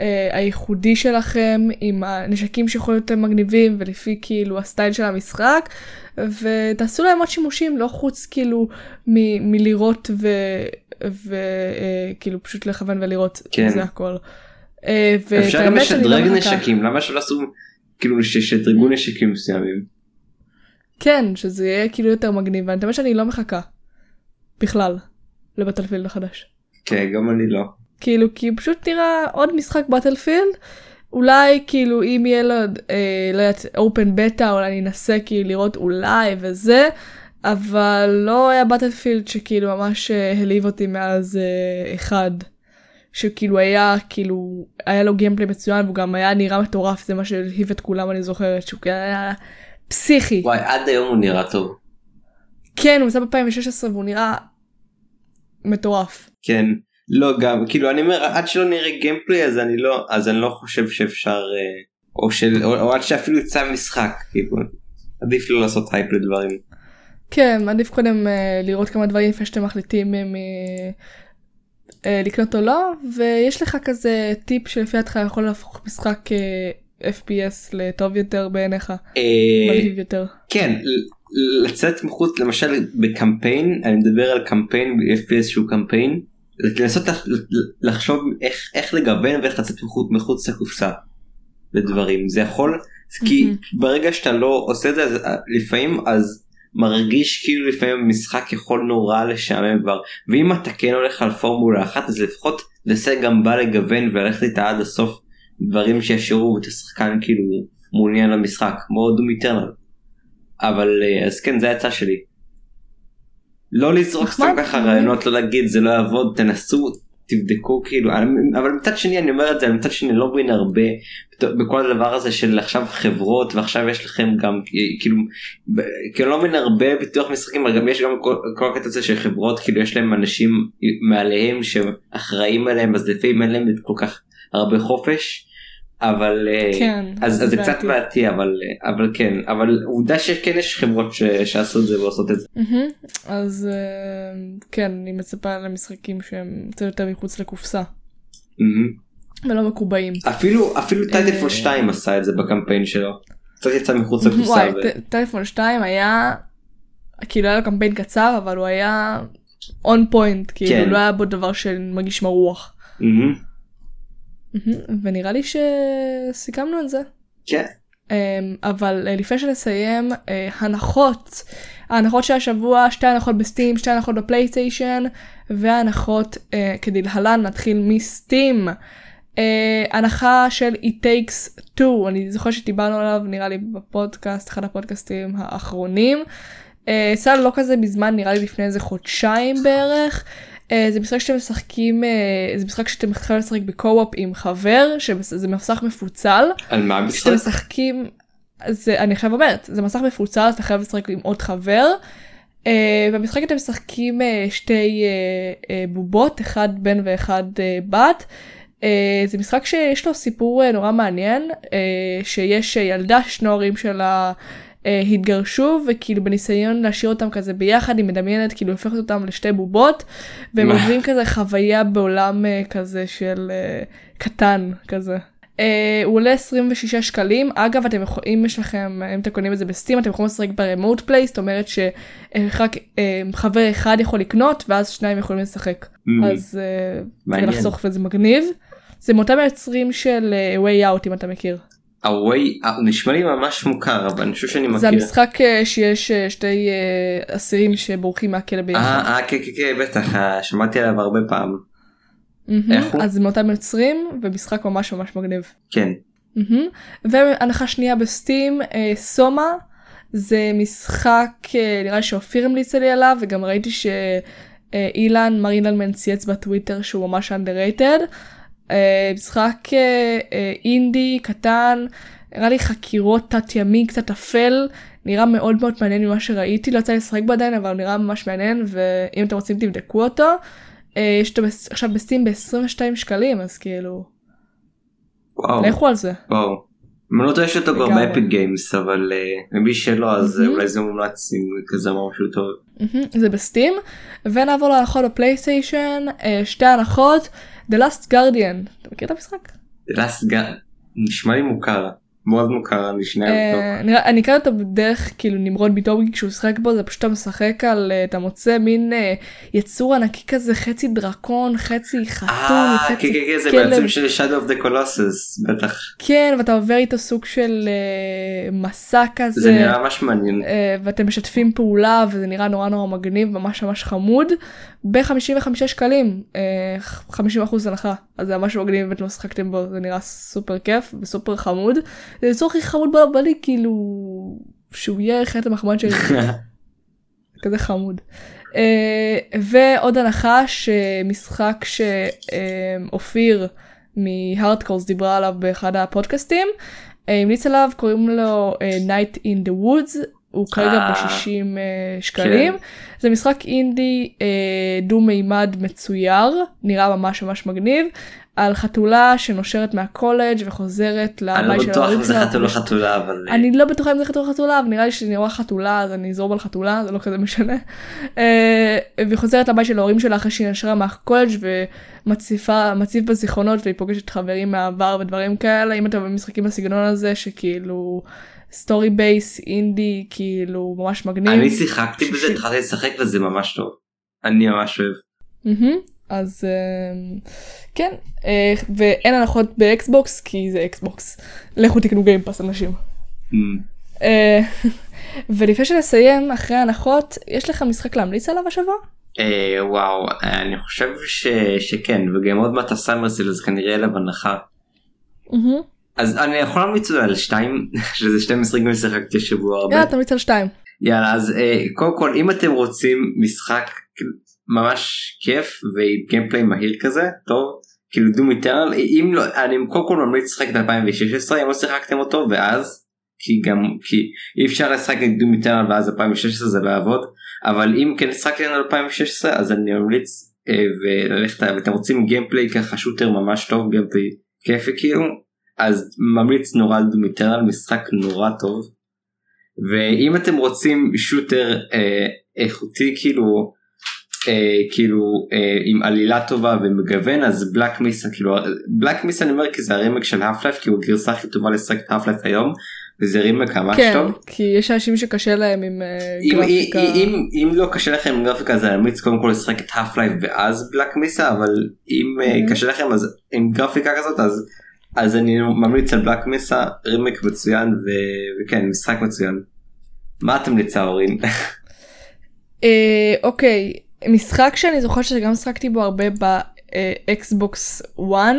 אה, הייחודי שלכם, עם הנשקים שיכולים להיות מגניבים ולפי כאילו הסטייל של המשחק, ותעשו להם עוד שימושים, לא חוץ כאילו מלראות וכאילו פשוט לכוון ולראות, כן. זה הכל. אה, אפשר גם לא לשדרג. נשקים למה שלא עשו כאילו שישדרגו נשקים מסוימים. כן, שזה יהיה כאילו יותר מגניב, ואני האמת שאני לא מחכה. בכלל. לבטלפילד החדש. כן גם אני לא. כאילו כי פשוט נראה עוד משחק בטלפילד אולי כאילו אם יהיה לו אה, לא יודעת אופן בטא אולי אני אנסה כאילו לראות אולי וזה אבל לא היה בטלפילד שכאילו ממש אה, העליב אותי מאז אה, אחד. שכאילו היה כאילו היה לו גיימפלי מצוין והוא גם היה נראה מטורף זה מה שהלהיב את כולם אני זוכרת שהוא כאילו היה פסיכי. וואי עד היום הוא נראה טוב. כן הוא יצא ב-2016 והוא נראה מטורף. כן. לא גם כאילו אני אומר עד שלא נראה גיימפליי אז אני לא אז אני לא חושב שאפשר אה, או של או, או עד שאפילו יצא משחק כאילו עדיף לא לעשות הייפ לדברים. כן, עדיף קודם uh, לראות כמה דברים לפני שאתם מחליטים אם uh, uh, לקנות או לא, ויש לך כזה טיפ שלפי דעתך יכול להפוך משחק uh, FPS לטוב יותר בעיניך, אה, מלהיב יותר. כן לצאת מחוץ למשל בקמפיין אני מדבר על קמפיין ב-FPS שהוא קמפיין לנסות לח- לחשוב איך איך לגוון ואיך לצאת מחוץ, מחוץ לקופסה בדברים זה יכול כי. ברגע שאתה לא עושה את זה אה, לפעמים אז מרגיש כאילו לפעמים משחק יכול נורא לשעמם כבר ואם אתה כן הולך על פורמולה אחת אז לפחות לזה גם בא לגוון וללכת איתה עד הסוף דברים שישאירו את השחקן כאילו מעוניין במשחק כמו דום איטרנל. אבל אה, אז כן זה העצה שלי. לא לזרוק סתם. ככה רעיונות לא להגיד זה לא יעבוד תנסו תבדקו כאילו אבל מצד שני אני אומר את זה מצד שני לא מבין הרבה בכל הדבר הזה של עכשיו חברות ועכשיו יש לכם גם כאילו כאילו לא מבין הרבה ביטוח משחקים אבל גם יש גם כל, כל הקטע הזה של חברות כאילו יש להם אנשים מעליהם שאחראים עליהם אז לפעמים אין להם כל כך הרבה חופש אבל אה, כן, אז, אז זה קצת בעייתי. אבל אה, אבל כן אבל עובדה שכן יש חברות ש, שעשו את זה ועושות את זה. מהמם. אז uh, כן, אני מצפה למשחקים שהם קצת יותר מחוץ לקופסה, מהמם. ולא מקובעים. אפילו אפילו Titanfall אה, 2 עשה את זה בקמפיין שלו. קצת יצא מחוץ לקופסה. וואי, ו- ט- Titanfall 2 היה, כאילו היה לו קמפיין קצר, אבל הוא היה on point, כאילו כן. לא היה בו דבר שמרגיש מרוח. מהמם. ונראה לי שסיכמנו את זה. כן. אמ, אבל אה, לפני שנסיים, אה, הנחות. ההנחות של השבוע, שתי הנחות בסטים, שתי הנחות בפלייסטיישן, והנחות אה, כדלהלן, נתחיל מסטים. אה, הנחה של It takes two, אני זוכר שדיברנו עליו נראה לי בפודקאסט, אחד הפודקאסטים האחרונים. יצא לו לא כזה מזמן, נראה לי לפני איזה חודשיים בערך. אה, זה משחק שאתם משחקים, אה, זה משחק שאתם יכולים לשחק בקו-אופ עם חבר, שזה מסך מפוצל. על מה המשחק? משחקים, זה, אני עכשיו אומרת, זה מסך מפוצל, אתה חייב לשחק עם עוד חבר. Uh, במשחק אתם משחקים uh, שתי uh, uh, בובות, אחד בן ואחד uh, בת. Uh, זה משחק שיש לו סיפור uh, נורא מעניין, uh, שיש uh, ילדה ששני ההורים שלה uh, התגרשו, וכאילו בניסיון להשאיר אותם כזה ביחד, היא מדמיינת, כאילו הופכת אותם לשתי בובות, והם? עוברים כזה חוויה בעולם uh, כזה של uh, קטן כזה. Uh, הוא עולה 26 שקלים אגב אתם יכולים אם יש לכם אם אתם קונים את זה בסטים אתם יכולים לשחק ברמוט פליי זאת אומרת שרק uh, חבר אחד יכול לקנות ואז שניים יכולים לשחק Mm, אז מעניין. לחסוך וזה מגניב. זה מאותם היוצרים של uh, way out אם אתה מכיר. הווי הוא נשמע לי ממש מוכר אבל אני חושב שאני זה מכיר. המשחק uh, שיש uh, שתי אסירים שבורחים מהכלא ביחד. אה אה, כן כן כן בטח אה, שמעתי עליו הרבה פעם. איך הוא? אז זה מאותם יוצרים ומשחק ממש ממש מגניב. כן. והנחה שנייה בסטים אה, סומה זה משחק אה, נראה לי שאופיר המליץ לי עליו וגם ראיתי שאילן מר אילנמן צייץ בטוויטר שהוא ממש underrated. אה, משחק אה, אה, אינדי קטן נראה לי חקירות תת ימי קצת אפל נראה מאוד מאוד מעניין ממה שראיתי לא יצא לי לשחק בו עדיין אבל נראה ממש מעניין ואם אתם רוצים תבדקו אותו. אה, יש אותו עכשיו ב Steam ב-22 שקלים אז כאילו וואו. לכו על זה. וואו. אני לא טועה יש אותו כבר. ב Epic Games אבל אה, למי שלא אז אה. אולי זה מומלץ אם כזה משהו טוב. זה ב Steam. ונעבור להנחות בפלייסטיישן, אה, שתי הנחות, The Last Guardian, אתה מכיר את המשחק? The Last Guard נשמע לי מוכר מאוד מוכר אני שנייה. אה, אני אקרא אותו בדרך כאילו נמרוד ביטובגי כשהוא משחק בו זה פשוט אתה משחק על אה, אתה מוצא מין אה, יצור ענקי כזה חצי דרקון חצי חתול אה כן חצי כן כן זה כלב. בעצם של Shadow of the Colossus בטח כן ואתה עובר איתו סוג של מסע כזה. זה נראה ממש מעניין. ואתם משתפים פעולה וזה נראה נורא נורא מגניב ממש ממש חמוד ב-55 שקלים אה, 50% הנחה אז זה ממש מגניב אם אתם לא שיחקתם בו זה נראה סופר כיף וסופר חמוד זה הכי חמוד בעולם בא לי כאילו שהוא יהיה חטא המחמד שלי. כזה חמוד. אה, ועוד הנחה שמשחק שאופיר מהארדקורס דיברה עליו באחד הפודקאסטים אה, המליץ עליו קוראים לו אה, Night in the Woods הוא כרגע אה, ב-60 שקלים. זה משחק אינדי דו מימד מצויר נראה ממש ממש מגניב על חתולה שנושרת מהקולג' וחוזרת אני לא לבית של בטוח אם זה. חתול או חתולה אבל אה, אני לא בטוחה אם זה חתול או חתולה אבל נראה לי שאני רואה חתולה אז אני אזרום על חתולה זה לא כזה משנה. אה, והיא חוזרת לבית של ההורים שלה אחרי שהיא נשרה מהקולג' ומציפה מציף בזיכרונות והיא פוגשת חברים מהעבר ודברים כאלה אם אתם משחקים בסגנון הזה שכאילו story based indie כאילו ממש מגניב. אני שיחקתי בזה. התחלתי לשחק וזה ממש טוב. אני ממש אוהב. אז אה, כן אה, ואין הנחות באקסבוקס כי זה אקסבוקס לכו תקנו Game Pass אנשים. אמ, אה, ולפני שנסיים אחרי ההנחות יש לך משחק להמליץ עליו השבוע? וואו אני חושב שכן וגם עוד מעט הסאמרסל אז כנראה אליו הנחה. אז אני יכול להמליץ על שתיים שזה שתי משחקים ששיחקתי השבוע הרבה. יאללה תמליץ על שתיים. יאללה אז קודם כל אם אתם רוצים משחק ממש כיף ועם גיימפליי מהיר כזה טוב כאילו דום איטרנל אם לא אני קודם כל ממליץ לשחק את 2016 אם לא שיחקתם אותו ואז כי גם כי אי אפשר לשחק את Doom Eternal ואז 2016 זה לא יעבוד אבל אם כן שחקתם את 2016 אז אני ממליץ אה, וללכת ואתם רוצים gameplay ככה shooter ממש טוב gameplay כיפי כאילו אז ממליץ נורא על Doom Eternal משחק נורא טוב. ואם אתם רוצים shooter אה, איכותי כאילו אה, כאילו אה, עם עלילה טובה ומגוון אז Black Mesa כאילו בלק מיסה אני אומר כי זה הרימק של האף לייף כי הוא הגרסה הכי טובה לשחק את האף לייף היום וזה רימק ממש כן טוב. כי יש אנשים שקשה להם עם אה, אם, גרפיקה. אם, אם לא קשה לכם עם גרפיקה אז אני ממליץ קודם כל לשחק את האף לייף ואז בלק מיסה אבל אם אה, Mhm. קשה לכם אז עם גרפיקה כזאת אז אז אני ממליץ על בלק מיסה רימק מצוין ו... וכן משחק מצוין. מה אתם לצערים? אה, אוקיי משחק שאני זוכרת שגם משחקתי בו הרבה באקסבוקס 1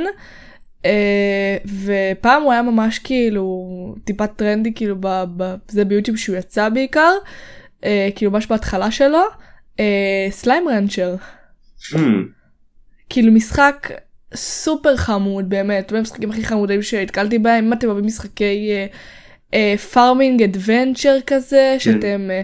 אה, ופעם הוא היה ממש כאילו טיפה טרנדי כאילו ב- ב- זה ביוטיוב שהוא יצא בעיקר אה, כאילו ממש בהתחלה שלו אה, Slime Rancher Hmm. כאילו משחק סופר חמוד באמת, המשחקים הכי חמודים שנתקלתי בהם, אם אתם אוהבים משחקי farming adventure כזה, שאתם אה,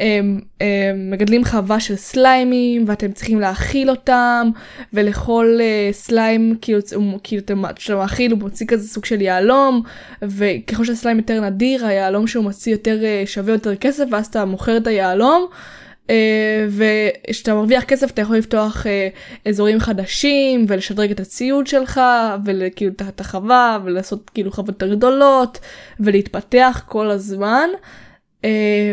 אה, אה, מגדלים חווה של סליימים ואתם צריכים להאכיל אותם ולכל אה, סליים כאילו, כאילו אתם מאכיל הוא מוציא כזה סוג של יהלום וככל שהסליים יותר נדיר היהלום שהוא מוציא יותר אה, שווה יותר כסף ואז אתה מוכר את היהלום. אה, וכשאתה מרוויח כסף אתה יכול לפתוח אה, אזורים חדשים ולשדרג את הציוד שלך וכאילו את- החווה ולעשות כאילו חוות יותר גדולות ולהתפתח כל הזמן אה,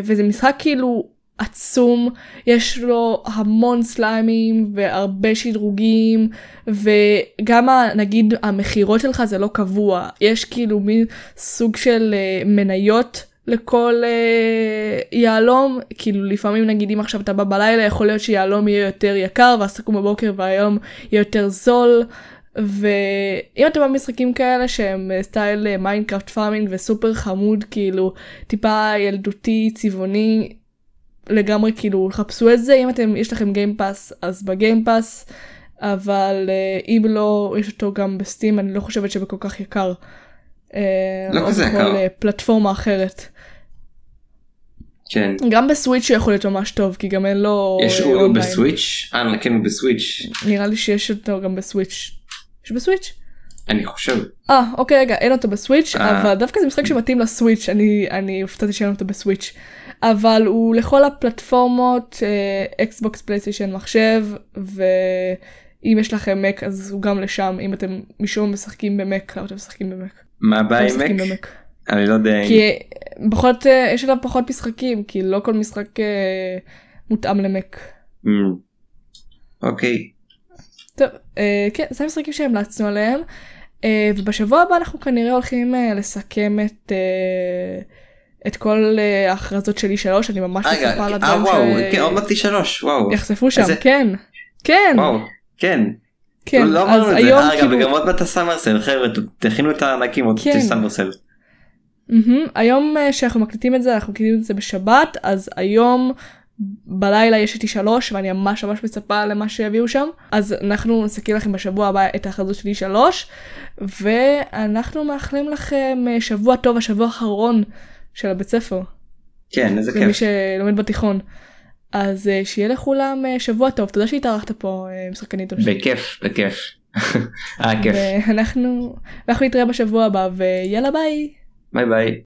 וזה משחק כאילו עצום יש לו המון סליימים והרבה שדרוגים וגם נגיד המכירות שלך זה לא קבוע. יש כאילו מין סוג של אה, מניות לכל אה, יהלום. כאילו לפעמים נגיד אם עכשיו אתה בא בלילה יכול להיות שיהלום יהיה יותר יקר ואז תקום בבוקר והיום יהיה יותר זול ואם אתם במשחקים כאלה שהם אה, style אה, מיינקראפט farming וסופר חמוד כאילו טיפה ילדותי צבעוני לגמרי כאילו חפשו את זה אם אתם יש לכם Game Pass אז ב Game Pass אבל אה, אם לא יש אותו גם ב Steam אני לא חושבת שבכל כך יקר. לא כזה יקר. פלטפורמה אחרת. כן. גם בסוויץ' הוא יכול להיות ממש טוב כי גם אין לו יש הוא. בסוויץ'? אה כן הוא בסוויץ'. נראה לי שיש אותו גם בסוויץ'. יש בסוויץ'? אני חושב. אה אוקיי רגע אין אותו בסוויץ' אה. אבל דווקא זה משחק שמתאים לסוויץ' אני אני הופתעתי שאין אותו בסוויץ' אבל הוא לכל הפלטפורמות אקסבוקס פלייסטיישן מחשב ואם יש לכם מק אז הוא גם לשם אם אתם משום משחקים במק למה אתם משחקים במק. מה הבעיה עם מק? אני לא יודע. כי פחות אה, יש עליו פחות משחקים כי לא כל משחק אה, מותאם למק. אמ, אוקיי. טוב, אה, כן, זה המשחקים שהמלצנו עליהם, אה, ובשבוע הבא אנחנו כנראה הולכים אה, לסכם את, את כל ההכרזות שלי שלוש, אני ממש מצפה לדברים וואו, כן, עוד מעט לי שלוש, וואו. שיחשפו שם, כן, כן, וואו, כן. כן, לא אמרנו את זה. היום רגע, כאילו, וגם עוד מעט הסאמרסל, חבר'ה, תכינו את הענקים עוד כן. סאמרסל. מהמם, היום שאנחנו מקליטים את זה, אנחנו מקליטים את זה בשבת, אז היום בלילה יש איתי שלוש, ואני ממש ממש מצפה למה שיביאו שם, אז אנחנו נסכם לכם בשבוע הבא את ההכרזות של E3, ואנחנו מאחלים לכם אה, שבוע טוב, השבוע האחרון של הבית ספר, כן, איזה למי כיף. שלומד בתיכון. אז אה, שיהיה לכולם אה, שבוע טוב, תודה שהתארחת פה, משחקנית. בכיף, בכיף. היה כיף. ואנחנו נתראה בשבוע הבא, ויאללה ביי. ביי ביי.